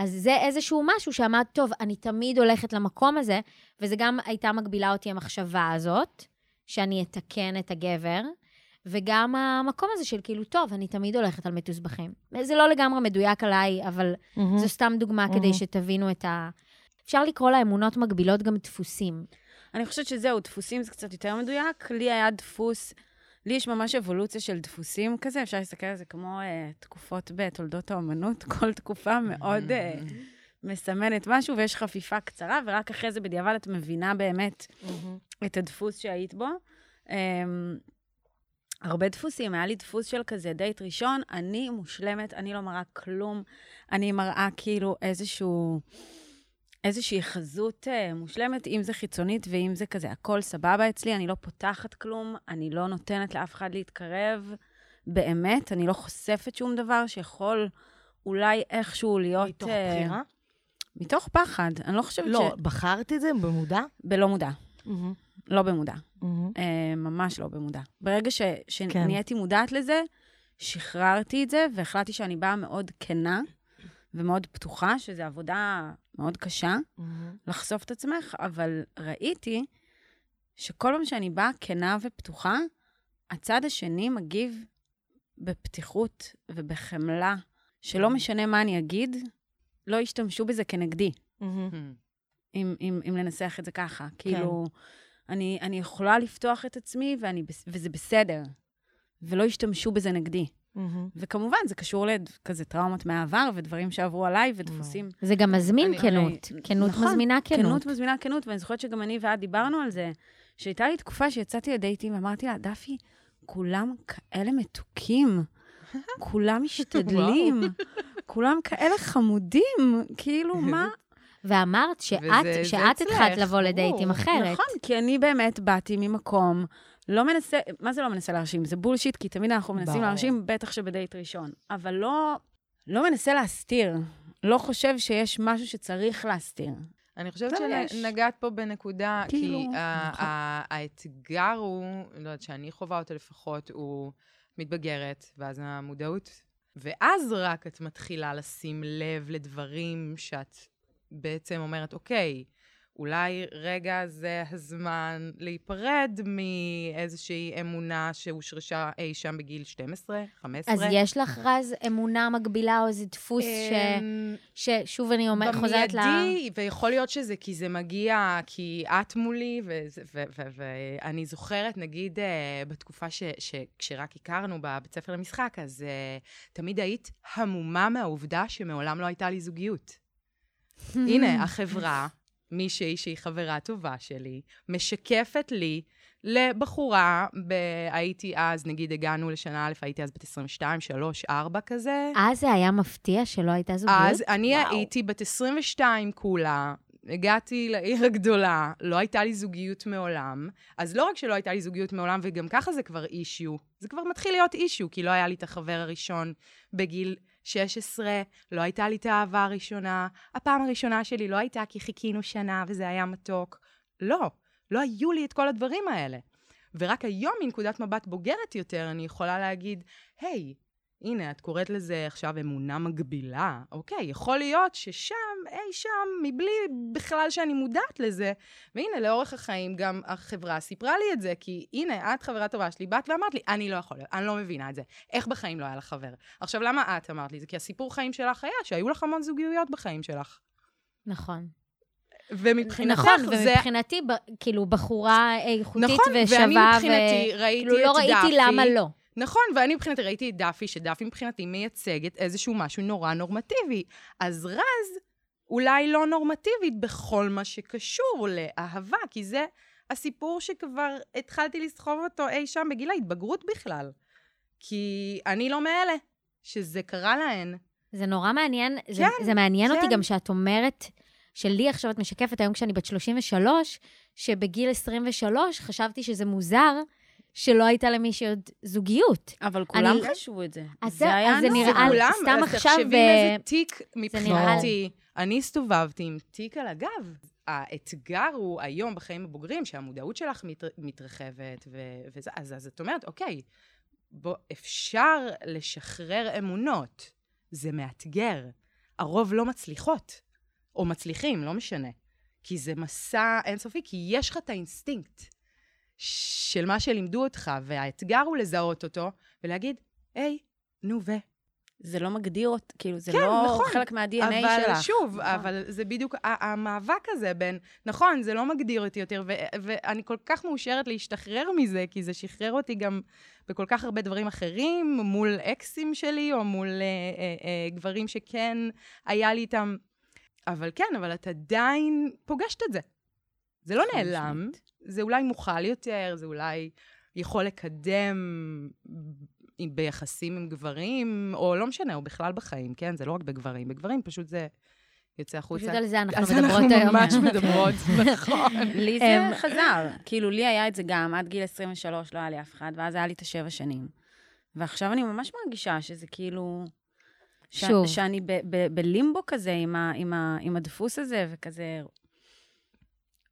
אז זה איזשהו משהו שאמרת, טוב, אני תמיד הולכת למקום הזה, וזה גם הייתה מגבילה אותי המחשבה הזאת, שאני אתקן את הגבר, וגם המקום הזה של כאילו, טוב, אני תמיד הולכת על מתוסבכים. זה לא לגמרי מדויק עליי, אבל מהמם. זו סתם דוגמה מהמם. כדי שתבינו את ה... אפשר לקרוא לאמונות מגבילות גם דפוסים. אני חושבת שזהו, דפוסים זה קצת יותר מדויק. לי היה דפוס, לי יש ממש אבולוציה של דפוסים כזה, אפשר להסתכל על זה כמו אה, תקופות בתולדות האומנות, (laughs) כל תקופה מאוד אה, מסמנת משהו, ויש חפיפה קצרה, ורק אחרי זה בדיעבד את מבינה באמת מהמם. את הדפוס שהיית בו. Um, הרבה דפוסים, היה לי דפוס של כזה דייט ראשון, אני מושלמת, אני לא מראה כלום, אני מראה כאילו איזשהו, איזושהי חזות uh, מושלמת, אם זה חיצונית ואם זה כזה, הכל סבבה אצלי, אני לא פותחת כלום, אני לא נותנת לאף אחד להתקרב, באמת, אני לא חושפת שום דבר שיכול אולי איכשהו להיות... מתוך אה, בחירה? מתוך פחד, אני לא חושבת לא, ש... בחרת את זה במודע? בלא מודע, מהמם. לא במודע. מהמם. אה, ממש לא במודע. ברגע ש, כן. שנהייתי מודעת לזה, שחררתי את זה, והחלטתי שאני באה מאוד כנה ומאוד פתוחה, שזו עבודה מאוד קשה, מהמם. לחשוף את עצמך, אבל ראיתי שכל פעם שאני באה כנה ופתוחה, הצד השני מגיב בפתיחות ובחמלה, שלא משנה מה אני אגיד, לא ישתמשו בזה כנגדי. מהמם. אם, אם, אם לנסח את זה ככה. כאילו, אני, אני יכולה לפתוח את עצמי, ואני, וזה בסדר. ולא ישתמשו בזה נגדי. מהמם. וכמובן, זה קשור לכזה טראומות מהעבר, ודברים שעברו עליי, ודפוסים. זה גם מזמין אני- כנות. אני- כנות נכון, מזמינה כנות. כנות מזמינה כנות, ואני זוכרת שגם אני ואת דיברנו על זה, שהייתה לי תקופה שיצאתי לדייטים, ואמרתי לה, דפי, כולם כאלה מתוקים, (laughs) כולם משתדלים, כולם כאלה חמודים, כאילו, (laughs) מה, ואמרת שאת, וזה- זה שאת התחלת לבוא. לדייטים אחרת. נכון, כי אני באמת באתי ממקום, לא מנסה, מה זה לא מנסה להרשים? זה בולשיט, כי תמיד אנחנו מנסים ברור. להרשים, בטח שבדייט ראשון. אבל לא, לא מנסה להסתיר. לא חושב שיש משהו שצריך להסתיר. אני חושבת. שנגעת פה בנקודה, כאילו, כי נכון. ה- האתגר הוא, לא יודעת, שאני חווה אותו לפחות, הוא מתבגרת, ואז המודעות, ואז רק את מתחילה לשים לב לדברים שאת בעצם אומרת, אוקיי, אולי רגע זה הזמן להיפרד מאיזושהי אמונה שהושרשה אי שם בגיל 12, 15. אז יש לך, רז, אמונה מגבילה או איזה דפוס ש... אמ, ששוב אני אומר, חוזרת ל... במיידי, ויכול להיות שזה כי זה מגיע, כי את מולי, וזה- ו- ו- ואני זוכרת, נגיד, אה, בתקופה ש- שכשרק הכרנו בבית ספר למשחק, אז אה, תמיד היית המומה מהעובדה שמעולם לא הייתה לי זוגיות. (laughs) הנה, החברה, מישהי שהיא חברה טובה שלי, משקפת לי לבחורה, ב... הייתי אז, נגיד הגענו לשנה א', הייתי אז בת 22, 3, 4 כזה. אז זה היה מפתיע שלא הייתה זוגיות? אז אני וואו. הייתי בת 22 כולה, הגעתי לעיר הגדולה, לא הייתה לי זוגיות מעולם. אז לא רק שלא הייתה לי זוגיות מעולם, וגם ככה זה כבר אישיו. זה כבר מתחיל להיות אישיו, כי לא היה לי את החבר הראשון בגיל 16, לא הייתה לי את האהבה הראשונה, הפעם הראשונה שלי לא הייתה כי חיכינו שנה וזה היה מתוק. לא, לא היו לי את כל הדברים האלה. ורק היום, מנקודת מבט בוגרת יותר, אני יכולה להגיד, היי, hey, הנה, את קוראת לזה עכשיו אמונה מגבילה. אוקיי, יכול להיות ששם, אי שם, מבלי בכלל שאני מודעת לזה, והנה, לאורך החיים גם החברה סיפרה לי את זה, כי הנה, את חברה טובה שלי, באת ואמרת לי, אני לא יכולה, אני לא מבינה את זה. איך בחיים לא היה לך חבר? עכשיו, למה את אמרת לי זה? כי הסיפור חיים שלך היה שהיו לך המון זוגיות בחיים שלך. נכון. ומבחינתך נכון, זה... ומבחינתי, ב, כאילו, בחורה איכותית נכון, ושווה, ואני מבחינתי ו... ראיתי כאילו, את לא דאפי. ראיתי למה לא. נכון, ואני מבחינתי ראיתי את דאפי, שדאפי מבחינתי מייצגת איזשהו משהו נורא נורמטיבי. אז רז אולי לא נורמטיבית בכל מה שקשור לאהבה, כי זה הסיפור שכבר התחלתי לסחוב אותו אי שם בגיל ההתבגרות בכלל. כי אני לא מאלה שזה קרה להן. זה נורא מעניין, כן, זה, זה מעניין כן. אותי גם שאת אומרת, שלי עכשיו את משקפת היום כשאני בת 33, שבגיל 23 חשבתי שזה מוזר שלא הייתה למישהי עוד זוגיות. אבל כולם אני- חשבו את זה. אז זה זה- היה אז זה. נראה כולם, סתם אז עכשיו, תחשבי אה, איזה תיק נראה מבחינתי. אני הסתובבתי עם תיק על הגב. האתגר הוא היום בחיים הבוגרים, שהמודעות שלך מת, מתרחבת, ו, וזה, אז, אז את אומרת, אוקיי, בוא, אפשר לשחרר אמונות. זה מאתגר. הרוב לא מצליחות, או מצליחים, לא משנה. כי זה מסע אינסופי, כי יש לך את האינסטינקט של מה שלימדו אותך, והאתגר הוא לזהות אותו ולהגיד, היי, נו ו... זה לא מגדיר אותי, כאילו, זה כן, לא נכון. חלק מה-DNA אבל שלך. שוב, נכון. אבל זה בדיוק המאבק הזה בין, נכון, זה לא מגדיר אותי יותר, ו- ואני כל כך מאושרת להשתחרר מזה, כי זה שחרר אותי גם בכל כך הרבה דברים אחרים, מול אקסים שלי, או מול אה, אה, אה, גברים שכן היה לי איתם. אבל כן, אבל את עדיין פוגשת את זה. זה לא נעלם, משמעית. זה אולי מוכל יותר, זה אולי יכול לקדם ביחסים עם גברים, או לא משנה, או בכלל בחיים, כן? זה לא רק בגברים. בגברים פשוט זה יוצא החוצה. פשוט על זה אנחנו אז מדברות אנחנו היום. ממש מדברות, (laughs) נכון. לי זה חזר. כאילו, לי היה את זה גם, עד גיל 23 לא היה לי אף אחד, ואז היה לי את השבע שנים. ועכשיו אני ממש מרגישה שזה כאילו... שוב. שאני בלימבו כזה עם, ה- עם, ה- עם הדפוס הזה, וכזה...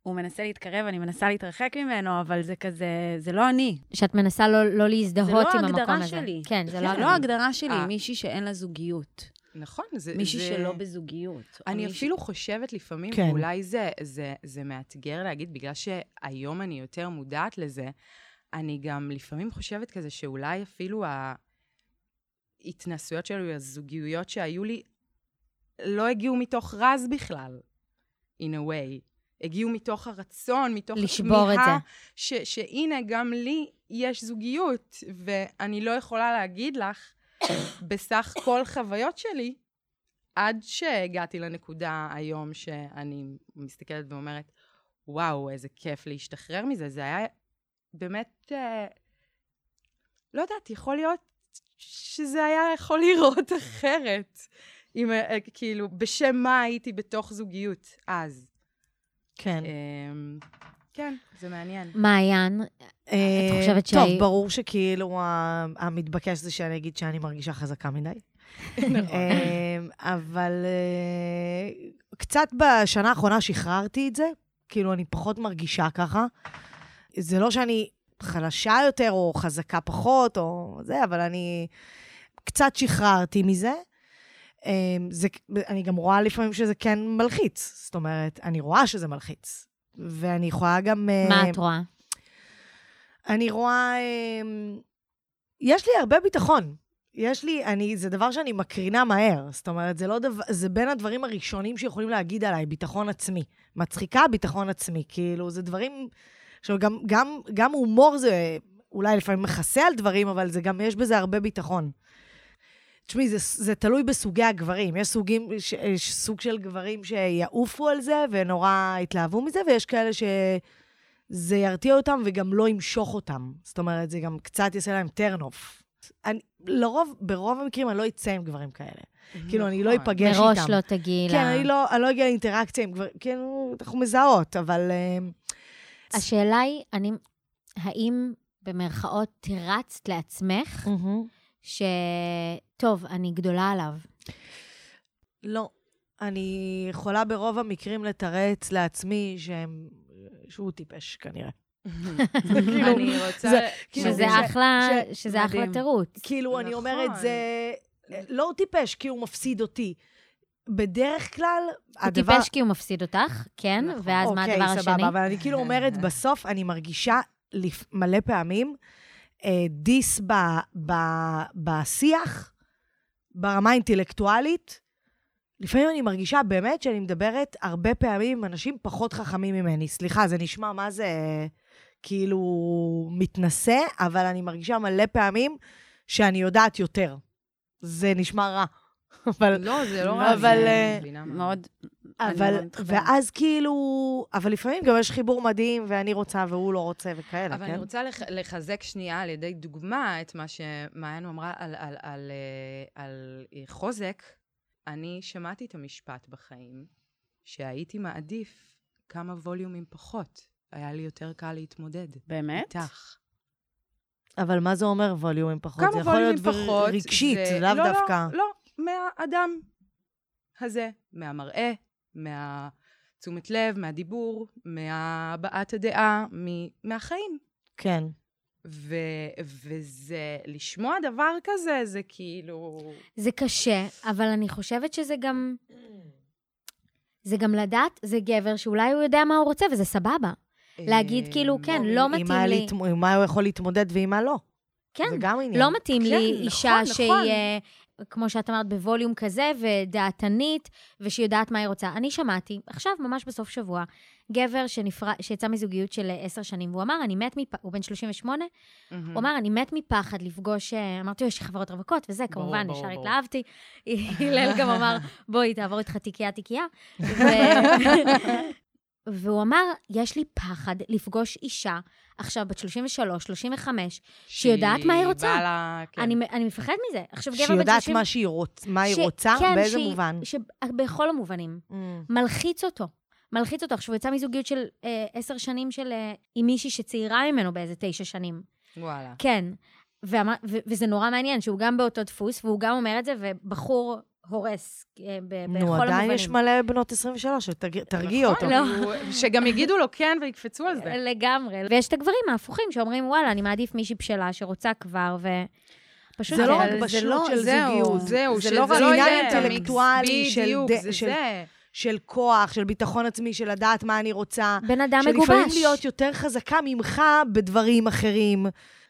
הוא מנסה להתקרב, אני מנסה להתרחק ממנו, אבל זה כזה, זה לא אני. שאת מנסה לא, לא להזדהות זה לא עם המקום ההגדרה הזה. שלי. כן, זה זה לא... לא ההגדרה. ההגדרה שלי, אה. מישהי שאין לה זוגיות. נכון, זה... מישהי זה- שלא בזוגיות. אני מישהי- אפילו חושבת לפעמים, כן. ואולי זה, זה, זה מאתגר להגיד, בגלל שהיום אני יותר מודעת לזה, אני גם לפעמים חושבת כזה שאולי אפילו ההתנסויות שלו, הזוגיות שהיו לי, לא הגיעו מתוך רז בכלל, in a way. הגיעו מתוך הרצון, מתוך לשבור את הכמיהה, זה. ש- שהנה, גם לי יש זוגיות, ואני לא יכולה להגיד לך, (coughs) בסך כל חוויות שלי, עד שהגעתי לנקודה היום שאני מסתכלת ואומרת, וואו, איזה כיף להשתחרר מזה. זה היה באמת, אה, לא יודעת, יכול להיות שזה היה יכול לראות אחרת. אם, אה, כאילו, בשם מה הייתי בתוך זוגיות אז. כן. אמ, כן, זה מעניין. מעיין, אה, חושבת טוב, שהי- ברור שכאילו המתבקש זה שאני אגיד שאני מרגישה חזקה מדי. (laughs) נכון. אה, אבל אה, קצת בשנה האחרונה שחררתי את זה, כאילו אני פחות מרגישה ככה. זה לא שאני חלשה יותר או חזקה פחות או זה, אבל אני קצת שחררתי מזה. אה, זה, אני גם רואה לפעמים שזה כן מלחיץ. זאת אומרת, אני רואה שזה מלחיץ. ואני יכולה גם... אה, מה את רואה? אני רואה... אמ, יש לי הרבה ביטחון. יש לי, אני, זה דבר שאני מקרינה מהר. זאת אומרת, זה לא דבר, זה בין הדברים הראשונים שיכולים להגיד עליי, ביטחון עצמי. מצחיקה, ביטחון עצמי. כאילו, זה דברים... עכשיו, גם, גם, גם הומור זה אולי לפעמים מכסה על דברים, אבל זה גם, יש בזה הרבה ביטחון. תשמעי, זה, זה תלוי בסוגי הגברים. יש סוגים, ש, יש סוג של גברים שיעופו על זה ונורא יתלהבו מזה, ויש כאלה ש... זה ירתיע אותם וגם לא ימשוך אותם. זאת אומרת, זה גם קצת יעשה להם turn off. אני, לרוב, ברוב המקרים אני לא אצא עם גברים כאלה. כאילו, אני לא נכון. אפגש איתם. מראש לא תגיעי ל... כן, אני לא, אני לא אגיע לאינטראקציה עם גברים, כאילו, אנחנו מזהות, אבל... אה, השאלה היא, אני, האם במרכאות תירצת לעצמך. שטוב, אני גדולה עליו. לא. אני יכולה ברוב המקרים לתרץ לעצמי שהם, שהוא טיפש כנראה. (laughs) כאילו, אני רוצה... זה- כאילו, שזה ש- אחלה, ש- שזה אחלה. תירוץ. כאילו, אני נכון. אומרת, זה... לא הוא טיפש כי הוא מפסיד אותי. בדרך כלל, הוא טיפש כי הוא מפסיד אותך, כן, נכון. ואז מה הדבר אוקיי, השני? סבבה, אבל אני כאילו אומרת, (laughs) בסוף אני מרגישה מלא פעמים דיס ב, ב, בשיח, ברמה האינטלקטואלית. לפעמים אני מרגישה באמת שאני מדברת הרבה פעמים עם אנשים פחות חכמים ממני. סליחה, זה נשמע מה זה כאילו מתנשא, אבל אני מרגישה מלא פעמים שאני יודעת יותר. זה נשמע רע. (laughs) אבל לא, זה לא רע, אבל, אה, אני מבינה מה. מאוד... אבל. ואז כאילו, אבל לפעמים גם יש חיבור מדהים, ואני רוצה והוא לא רוצה וכאלה, אבל כן? אני רוצה לח- לחזק שנייה על ידי דוגמה את מה שמעיין אמרה על, על, על, אה, על אה, חוזק. אני שמעתי את המשפט בחיים, שהייתי מעדיף כמה ווליומים פחות. היה לי יותר קל להתמודד. באמת? איתך. אבל מה זה אומר ווליומים פחות? כמה זה יכול להיות ווליומים פחות. רגשית, זה- לאו לא, דווקא. לא, לא, מהאדם הזה, מהמראה, מהתשומת לב, מהדיבור, מהבעת הדעה, מ- מהחיים. כן. ו- וזה, לשמוע דבר כזה, זה כאילו... זה קשה, אבל אני חושבת שזה גם... זה גם לדעת, זה גבר שאולי הוא יודע מה הוא רוצה, וזה סבבה. להגיד אה, כאילו, כן, לא מתאים לי. עם מה הוא יכול להתמודד ועם מה לא. כן, זה גם עניין. לא מתאים לי כן, אישה נכון, שהיא, נכון. אה, כמו שאת אמרת, בווליום כזה, ודעתנית, ושהיא יודעת מה היא רוצה. אני שמעתי, עכשיו, ממש בסוף שבוע, גבר שנפרד, שיצא מזוגיות של עשר שנים, והוא אמר, אני מת מפחד, הוא בן 38, מהמם. הוא אמר, אני מת מפחד לפגוש, אה, אמרתי לו, יש לי חברות רווקות, וזה, ברור, כמובן, ברור, ישר ברור. התלהבתי. הלל גם אמר, בואי, תעבור איתך תיקייה-תיקייה. (laughs) ו- והוא אמר, יש לי פחד לפגוש אישה, עכשיו בת 33, 35, שיודעת מה היא רוצה. לה- כן. אני, אני מפחד מזה. עכשיו, גבר יודעת 30... מה שהיא רוצ- מה היא ש- רוצה, כן, באיזה שהיא- מובן. ש... בכל המובנים. Mm. מלחיץ אותו. מלחיץ אותו. עכשיו, הוא יצא מזוגיות של אה, עשר שנים של... אה, עם מישהי שצעירה ממנו באיזה תשע שנים. וואלה. כן. ואמר, ו, וזה נורא מעניין, שהוא גם באותו דפוס, והוא גם אומר את זה, ובחור הורס אה, בכל נו, המובנים. עדיין יש מלא בנות 23, שתרגיע תרגיעי אותו. שגם יגידו לו כן ויקפצו על זה. לגמרי. ויש את הגברים ההפוכים שאומרים, וואלה, אני מעדיף מישהי בשלה שרוצה כבר, ו... פשוט... זה לא רק בשלות לא- של זהו. זוגיות. זהו, זה לא לא רק יהיה עניין. אינטלקטואלי של בדיוק, של- זה. של כוח, של ביטחון עצמי, של לדעת מה אני רוצה. בן אדם מגובש. שלפעמים להיות יותר חזקה ממך בדברים אחרים.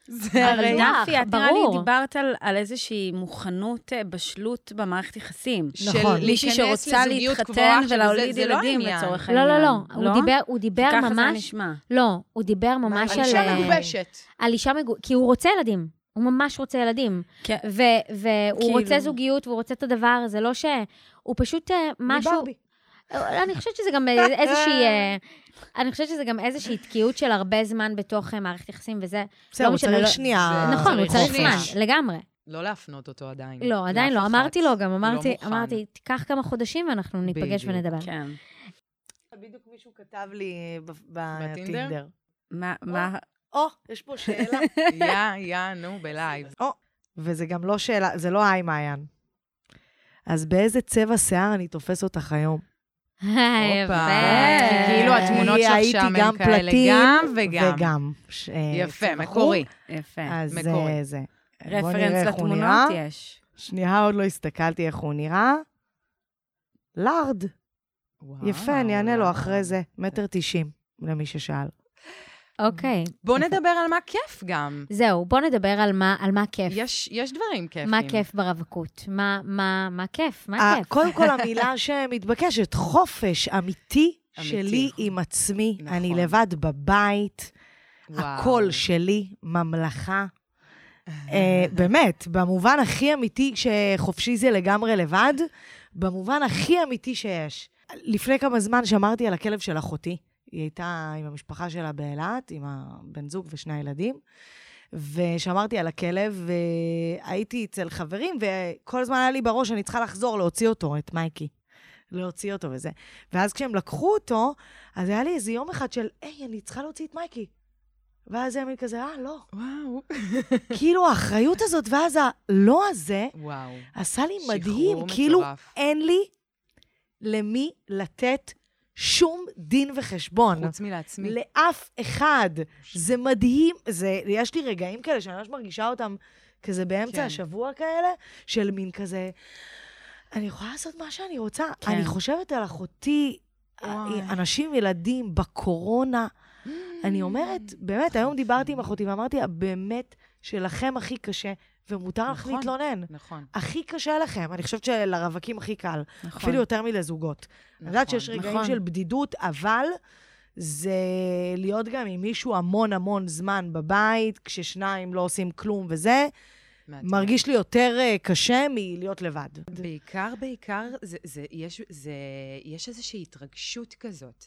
זה הרי... דפי, את נראה לי. דיברת על, על איזושהי מוכנות, אה, בשלות במערכת יחסים. של נכון. מישהי להיכנס שרוצה להתחתן ולהוליד זה- זה לא ילדים העניין. לצורך לא, העניין. לא, לא. הוא דיבר, הוא דיבר ככה זה ממש... נשמע. לא, הוא דיבר ממש על... אישה אה, מגובשת. על אישה מגובשת. כי הוא רוצה ילדים. הוא ממש רוצה ילדים. כן. והוא כאילו- רוצה זוגיות, והוא רוצה את הדבר, זה לא ש... הוא פשוט אה, משהו... מברבי. אני חושבת שזה גם אה, איזושהי... אה, אני חושבת שזה גם איזושהי תקיעות של הרבה זמן בתוך אה, מערכת יחסים, וזה... בסדר, הוא משנה, צריך לא- שנייה. נכון, הוא צריך זמן. לגמרי. לא להפנות אותו עדיין. לא, עדיין לא. אמרתי. לו גם, אמרתי, מוכן. אמרתי, תיקח כמה חודשים ואנחנו ניפגש. ונדבר. כן. בדיוק מישהו כתב לי ב- בטינדר? מה, או, יש פה שאלה. (laughs) יא, יא, נו, בלייב. או, וזה גם לא שאלה, זה לא היי מעיין. אז באיזה צבע שיער אני תופס אותך היום? יפה. כאילו התמונות שלך שם גם הם כאלה גם וגם. וגם. אה, יפה, צבע מקורי. יפה. אז מקורי. זה, זה. בוא נראה רפרנס לתמונות. יש. שנייה, עוד לא הסתכלתי איך הוא נראה. לארד. יפה, אני אענה לו אחרי זה. מטר תשעים, למי ששאל. אוקיי. בוא נדבר על מה כיף גם. זהו, בוא נדבר על מה, על מה כיף. יש, יש דברים כיפים. מה כיף ברווקות? מה, מה, מה כיף? מה אה, כיף? קודם כל, (laughs) המילה שמתבקשת, חופש אמיתי שלי עם עצמי. נכון. אני לבד בבית, וואו. הכל שלי, ממלכה. (laughs) אה, באמת, במובן הכי אמיתי, שחופשי זה לגמרי לבד, במובן הכי אמיתי שיש. לפני כמה זמן שמרתי על הכלב של אחותי. היא הייתה עם המשפחה שלה באילת, עם הבן זוג ושני הילדים, ושמרתי על הכלב, והייתי אצל חברים, וכל הזמן היה לי בראש שאני צריכה לחזור להוציא אותו, את מייקי. להוציא אותו וזה. ואז כשהם לקחו אותו, אז היה לי איזה יום אחד של, היי, אני צריכה להוציא את מייקי. ואז הם כזה, אה, לא. וואו. כאילו, האחריות הזאת, ואז הלא הזה, וואו. עשה לי מדהים. כאילו, מטורף. אין לי למי לתת שום דין וחשבון. חוץ מלעצמי. לאף אחד. זה מדהים. זה, יש לי רגעים כאלה שאני ממש מרגישה אותם כזה באמצע כן. השבוע כאלה, של מין כזה, אני יכולה לעשות מה שאני רוצה. כן. אני חושבת על אחותי, וואי. אנשים, ילדים, בקורונה. אני אומרת, באמת, היום דיברתי עם אחותי ואמרתי לה, באמת שלכם הכי קשה, ומותר לך נכון. להתלונן. נכון. הכי קשה לכם. אני חושבת שלרווקים הכי קל. נכון. אפילו יותר מלזוגות. אני יודעת שיש נכון. רגעים נכון. של בדידות, אבל זה להיות גם עם מישהו המון המון זמן בבית, כששניים לא עושים כלום וזה, מעצבן. מרגיש לי יותר אה, קשה מלהיות לבד. בעיקר, בעיקר, זה, זה, יש, זה, יש איזושהי התרגשות כזאת.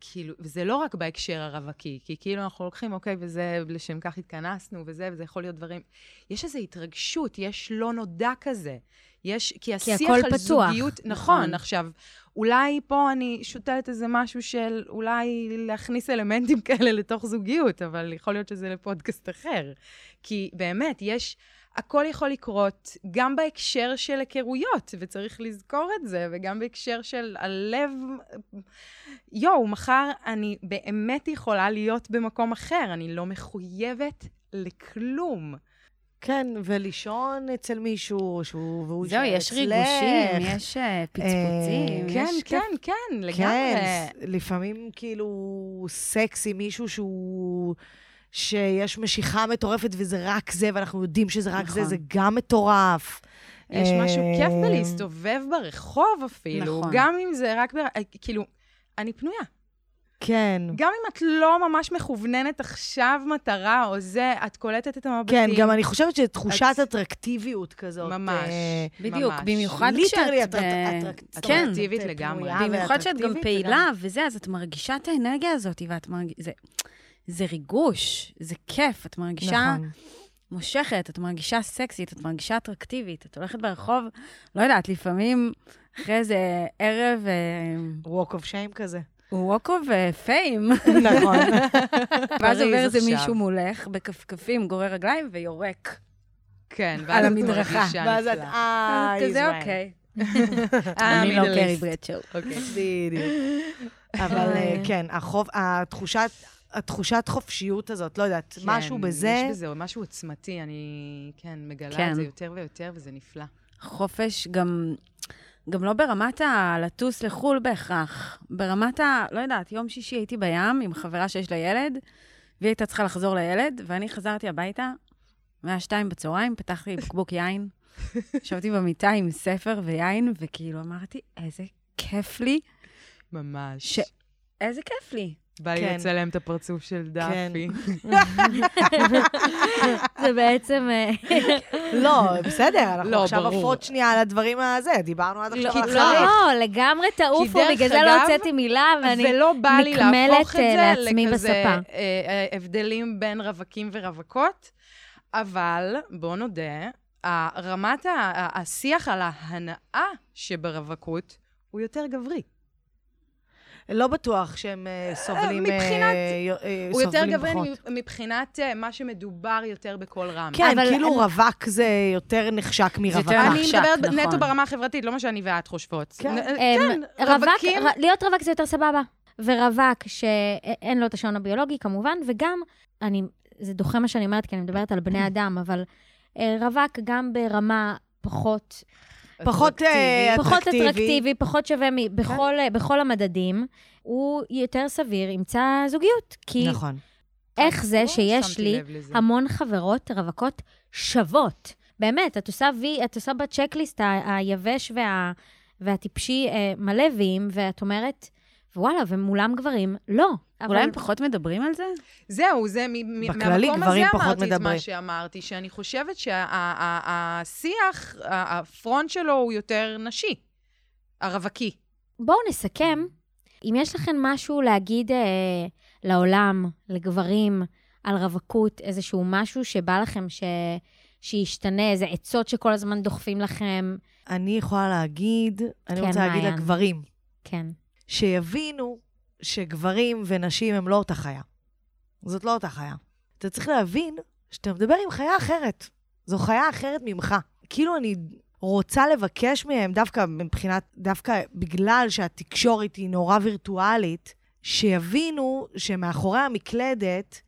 כאילו, וזה לא רק בהקשר הרווקי, כי כאילו אנחנו לוקחים, אוקיי, וזה, לשם כך התכנסנו, וזה, וזה יכול להיות דברים... יש איזו התרגשות, יש לא נודע כזה. יש, כי השיח הכל על פתוח. זוגיות... נכון, נכון. עכשיו, אולי פה אני שותלת איזה משהו של אולי להכניס אלמנטים (laughs) כאלה לתוך זוגיות, אבל יכול להיות שזה לפודקאסט אחר. כי באמת, יש... הכל יכול לקרות גם בהקשר של היכרויות, וצריך לזכור את זה, וגם בהקשר של הלב... יואו, מחר אני באמת יכולה להיות במקום אחר, אני לא מחויבת לכלום. כן, ולישון אצל מישהו, שהוא, והוא זהו, יש אצלך. ריגושים, יש אה, פצפוצים, כן, יש כן, כיף. כן, לגמרי. כן, לפעמים כאילו סקס עם מישהו שהוא... שיש משיכה מטורפת וזה רק זה, ואנחנו יודעים שזה רק זה, נכון. זה גם מטורף. יש משהו אה, כיף בלהסתובב ברחוב אפילו, נכון. גם אם זה רק ב... כאילו, אני פנויה. כן. גם אם את לא ממש מכווננת עכשיו מטרה או זה, את קולטת את המבטים. כן, גם אני חושבת שתחושת את- אטרקטיביות כזאת. ממש. אה, בדיוק, ממש. במיוחד literally כשאת... ב- אטרקטיבית. כן, לגמרי. במיוחד שאת גם פעילה וזה, אז את מרגישה את האנרגיה הזאת, ואת מרגישה... זה, זה ריגוש, זה כיף, את מרגישה נכון. מושכת, את מרגישה סקסית, את מרגישה אטרקטיבית, את הולכת ברחוב, לא יודעת, לפעמים אחרי איזה ערב walk of shame כזה. walk of uh, fame, נכון. (laughs) ואז עובר איזה. מישהו מולך, בכפכפים, גורר רגליים ויורק. כן, על ואז את המדרכה. ואז את. אה, אז כזה ישראל. אוקיי. (laughs) אה, אני לא מידל קרי. ברדשו. אוקיי. בדיוק. (laughs) אבל אה, כן, החוב, התחושת, התחושת חופשיות הזאת, לא יודעת, כן, משהו בזה, יש בזה משהו עוצמתי, אני, כן, מגלה כן. את זה יותר ויותר, וזה נפלא. חופש גם, גם לא ברמת הלטוס לחו"ל בהכרח, ברמת ה... לא יודעת, יום שישי הייתי בים עם חברה שיש לה ילד, והיא הייתה צריכה לחזור לילד, ואני חזרתי הביתה, מהשעה שתיים בצהריים, פתחתי בקבוק (laughs) יין, ישבתי במיטה עם ספר ויין, וכאילו אמרתי, איזה כיף לי, ממש. ש- איזה כיף לי. בא לי כן. לצלם את הפרצוף של דאפי. זה בעצם... אה, לא, בסדר, אנחנו לא, עכשיו. עפות שנייה על הדברים הזה, דיברנו עד עכשיו לא, על החריף. לא, לגמרי תעופו, בגלל זה לא הוצאתי מילה, ואני... נקמלת, אה, לעצמי בספה. אה, הבדלים בין רווקים ורווקות, אבל בואו נודה, רמת ה- ה- השיח על ההנאה שברווקות הוא יותר גברי. לא בטוח שהם אה, סובלים... מבחינת- אה, אה, הוא יותר סובלים פחות. מבחינת אה, מה שמדובר יותר בקול רם. כן, אבל כאילו רווק זה יותר נחשק יותר מרווקה. אני מדברת נכון. נטו ברמה החברתית, לא מה שאני ואת חושבות. כן. אמ, כן, רווק, רווקים... ר- להיות רווק זה יותר סבבה. ורווק שאין לו את השעון הביולוגי, כמובן, וגם, אני, זה דוחה מה שאני אומרת, כי אני מדברת על בני (clears throat) אדם, אבל אה, רווק גם ברמה פחות, פחות, אה, פחות אטרקטיבי. אטרקטיבי, פחות שווה מ- בכל, אה, בכל המדדים, הוא יותר סביר ימצא זוגיות. כי נכון. איך זה לא שיש לי. המון חברות רווקות שוות. באמת, את עושה וי, את עושה בצ'קליסט היבש וה, והטיפשי אה, מלא ויים, ואת אומרת, וואלה, ומולם גברים, לא. אולי הם פחות מדברים על זה? זהו, זה מ- בכללי, מהמקום גברים הזה פחות אמרתי את מדברים. מה שאמרתי, שאני חושבת שהשיח, הפרונט שלו הוא יותר נשי, הרווקי. בואו נסכם, אם יש לכם משהו להגיד אה, לעולם, לגברים, על רווקות, איזשהו משהו שבא לכם ש... שישתנה, איזה עצות שכל הזמן דוחפים לכם, אני יכולה להגיד, אני כן, רוצה להגיד מעיין. לגברים, כן. שיבינו שגברים ונשים הם לא אותה חיה. זאת לא אותה חיה. אתה צריך להבין שאתה מדבר עם חיה אחרת. זו חיה אחרת ממך. כאילו אני רוצה לבקש מהם, דווקא מבחינת, דווקא בגלל שהתקשורת היא נורא וירטואלית, שיבינו שמאחורי המקלדת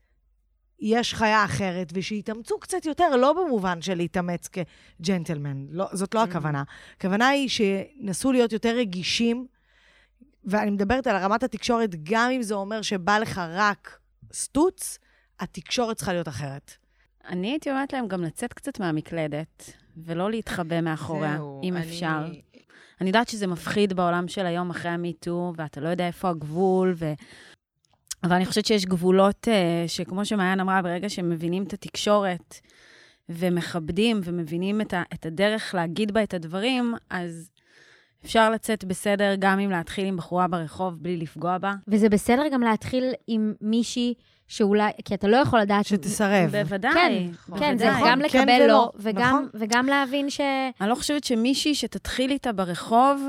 יש חיה אחרת, ושיתאמצו קצת יותר, לא במובן של להתאמץ כג'נטלמן, לא, זאת לא Mm. הכוונה. הכוונה היא שינסו להיות יותר רגישים, ואני מדברת על רמת התקשורת, גם אם זה אומר שבא לך רק סטוץ, התקשורת צריכה להיות אחרת. אני הייתי אומרת להם גם לצאת קצת מהמקלדת, ולא להתחבא מאחוריה, זהו, אם אני- אפשר. אני יודעת שזה מפחיד בעולם של היום אחרי המיטו, ואתה לא יודע איפה הגבול, ו... אבל אני חושבת שיש גבולות אה, שכמו שמעיין אמרה, ברגע שמבינים את התקשורת ומכבדים ומבינים את, ה, את הדרך להגיד בה את הדברים, אז אפשר לצאת בסדר גם אם להתחיל עם בחורה ברחוב בלי לפגוע בה. וזה בסדר גם להתחיל עם מישהי שאולי, כי אתה לא יכול לדעת... שתסרב. כן, בוודאי. כן, זה בוודאי. גם כן לקבל ולא, לא, וגם, נכון. וגם להבין ש... אני לא חושבת שמישהי שתתחיל איתה ברחוב,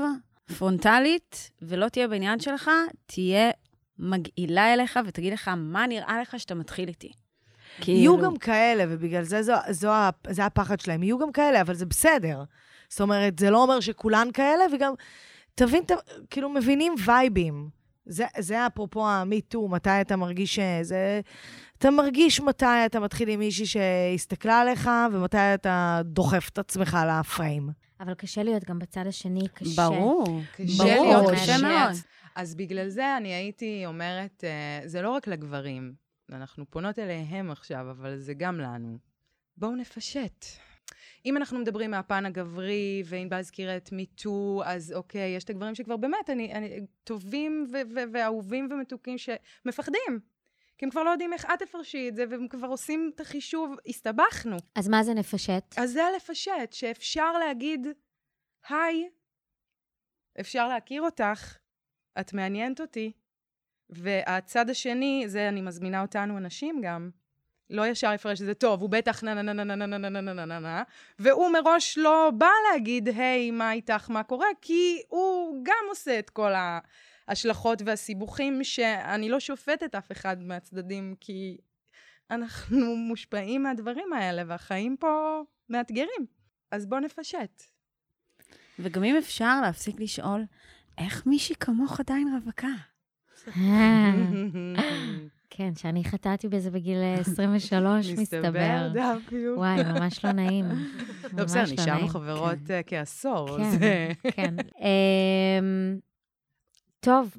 פרונטלית, ולא תהיה בעניין שלך, תהיה מגעילה אליך ותגיד לך, מה נראה לך שאתה מתחיל איתי? יהיו כאילו, גם כאלה, ובגלל זה זו, זו, זה הפחד שלהם. יהיו גם כאלה, אבל זה בסדר. זאת אומרת, זה לא אומר שכולן כאלה, וגם, תבין, ת, כאילו, מבינים וייבים. זה, זה אפרופו ה-me-too, מתי אתה מרגיש שזה... אתה מרגיש מתי אתה מתחיל עם מישהי שהסתכלה עליך, ומתי אתה דוחף את עצמך לפריים. אבל קשה להיות גם בצד השני, קשה. ברור. קשה ברור, להיות קשה קשה. מאוד. אז בגלל זה אני הייתי אומרת, אה, זה לא רק לגברים, אנחנו פונות אליהם עכשיו, אבל זה גם לנו. בואו נפשט. אם אנחנו מדברים מהפן הגברי, וענבל הזכירה את מיטו, אז אוקיי, יש את הגברים שכבר באמת אני, אני, טובים ואהובים ומתוקים שמפחדים. כי הם כבר לא יודעים איך את תפרשי את זה, והם כבר עושים את החישוב, הסתבכנו. אז מה זה נפשט? אז זה הלפשט, שאפשר להגיד, היי, אפשר להכיר אותך, את מעניינת אותי, והצד השני, זה אני מזמינה אותנו, הנשים גם, לא ישר יפרש את זה, טוב, הוא בטח נה נה נה נה נה נה נה נה נה נה נה נה והוא מראש לא בא להגיד, היי, מה איתך, מה קורה, כי הוא גם עושה את כל ההשלכות והסיבוכים שאני לא שופטת אף אחד מהצדדים, כי אנחנו מושפעים מהדברים האלה, והחיים פה מאתגרים. אז בואו נפשט. וגם אם אפשר להפסיק לשאול, איך מישהי כמוך עדיין רווקה? אה, כן, שאני חטאתי בזה בגיל 23, מסתבר. דווקא. וואי, ממש לא נעים. לא בסדר, ממש נשארנו. חברות אה, כעשור, כן. אה, כן. אמ, טוב,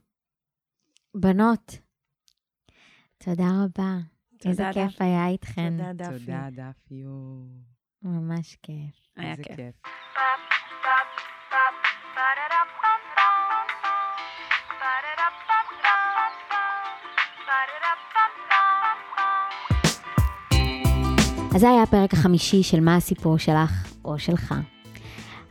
בנות, תודה רבה. איזה כיף. היה איתכן. תודה, דפי. תודה, דפיו. ממש כיף. היה כיף. אז זה היה הפרק החמישי של מה הסיפור שלך או שלך.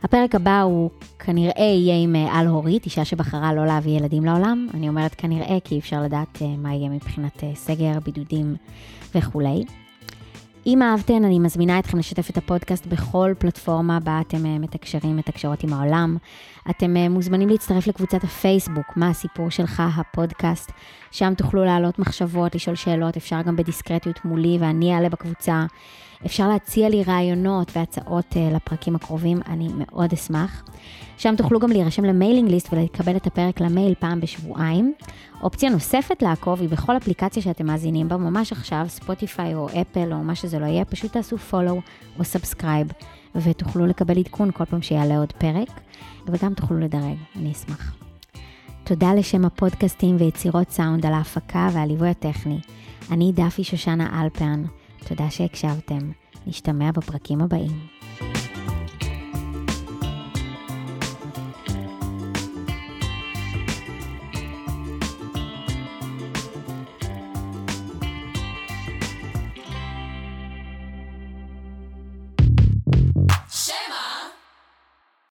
הפרק הבא הוא כנראה יהיה עם אה, על-הורית, אישה שבחרה לא להביא ילדים לעולם. אני אומרת כנראה כי אי אפשר לדעת אה, מה יהיה מבחינת אה, סגר, בידודים וכולי. אם אהבתן, אני מזמינה אתכם לשתף את הפודקאסט בכל פלטפורמה בה אתם אה, מתקשרים, מתקשרות עם העולם. אתם אה, מוזמנים להצטרף לקבוצת הפייסבוק, מה הסיפור שלך, הפודקאסט. שם תוכלו להעלות מחשבות, לשאול שאלות, אפשר גם בדיסקרטיות מולי ואני אעלה בקבוצה. אפשר להציע לי רעיונות והצעות אה, לפרקים הקרובים, אני מאוד אשמח. שם תוכלו גם להירשם ל mailing list ולקבל את הפרק למייל פעם בשבועיים. אופציה נוספת לעקוב היא בכל אפליקציה שאתם מאזינים בה, ממש עכשיו, ספוטיפיי או אפל או מה שזה לא יהיה, פשוט תעשו follow או subscribe, ותוכלו לקבל עדכון כל פעם שיעלה עוד פרק, וגם תוכלו לדרג, אני אשמח. תודה לשם הפודקאסטים ויצירות סאונד על ההפקה והליווי הטכני. אני דפי שושנה אלפרן. תודה שהקשבתם. נשתמע בפרקים הבאים.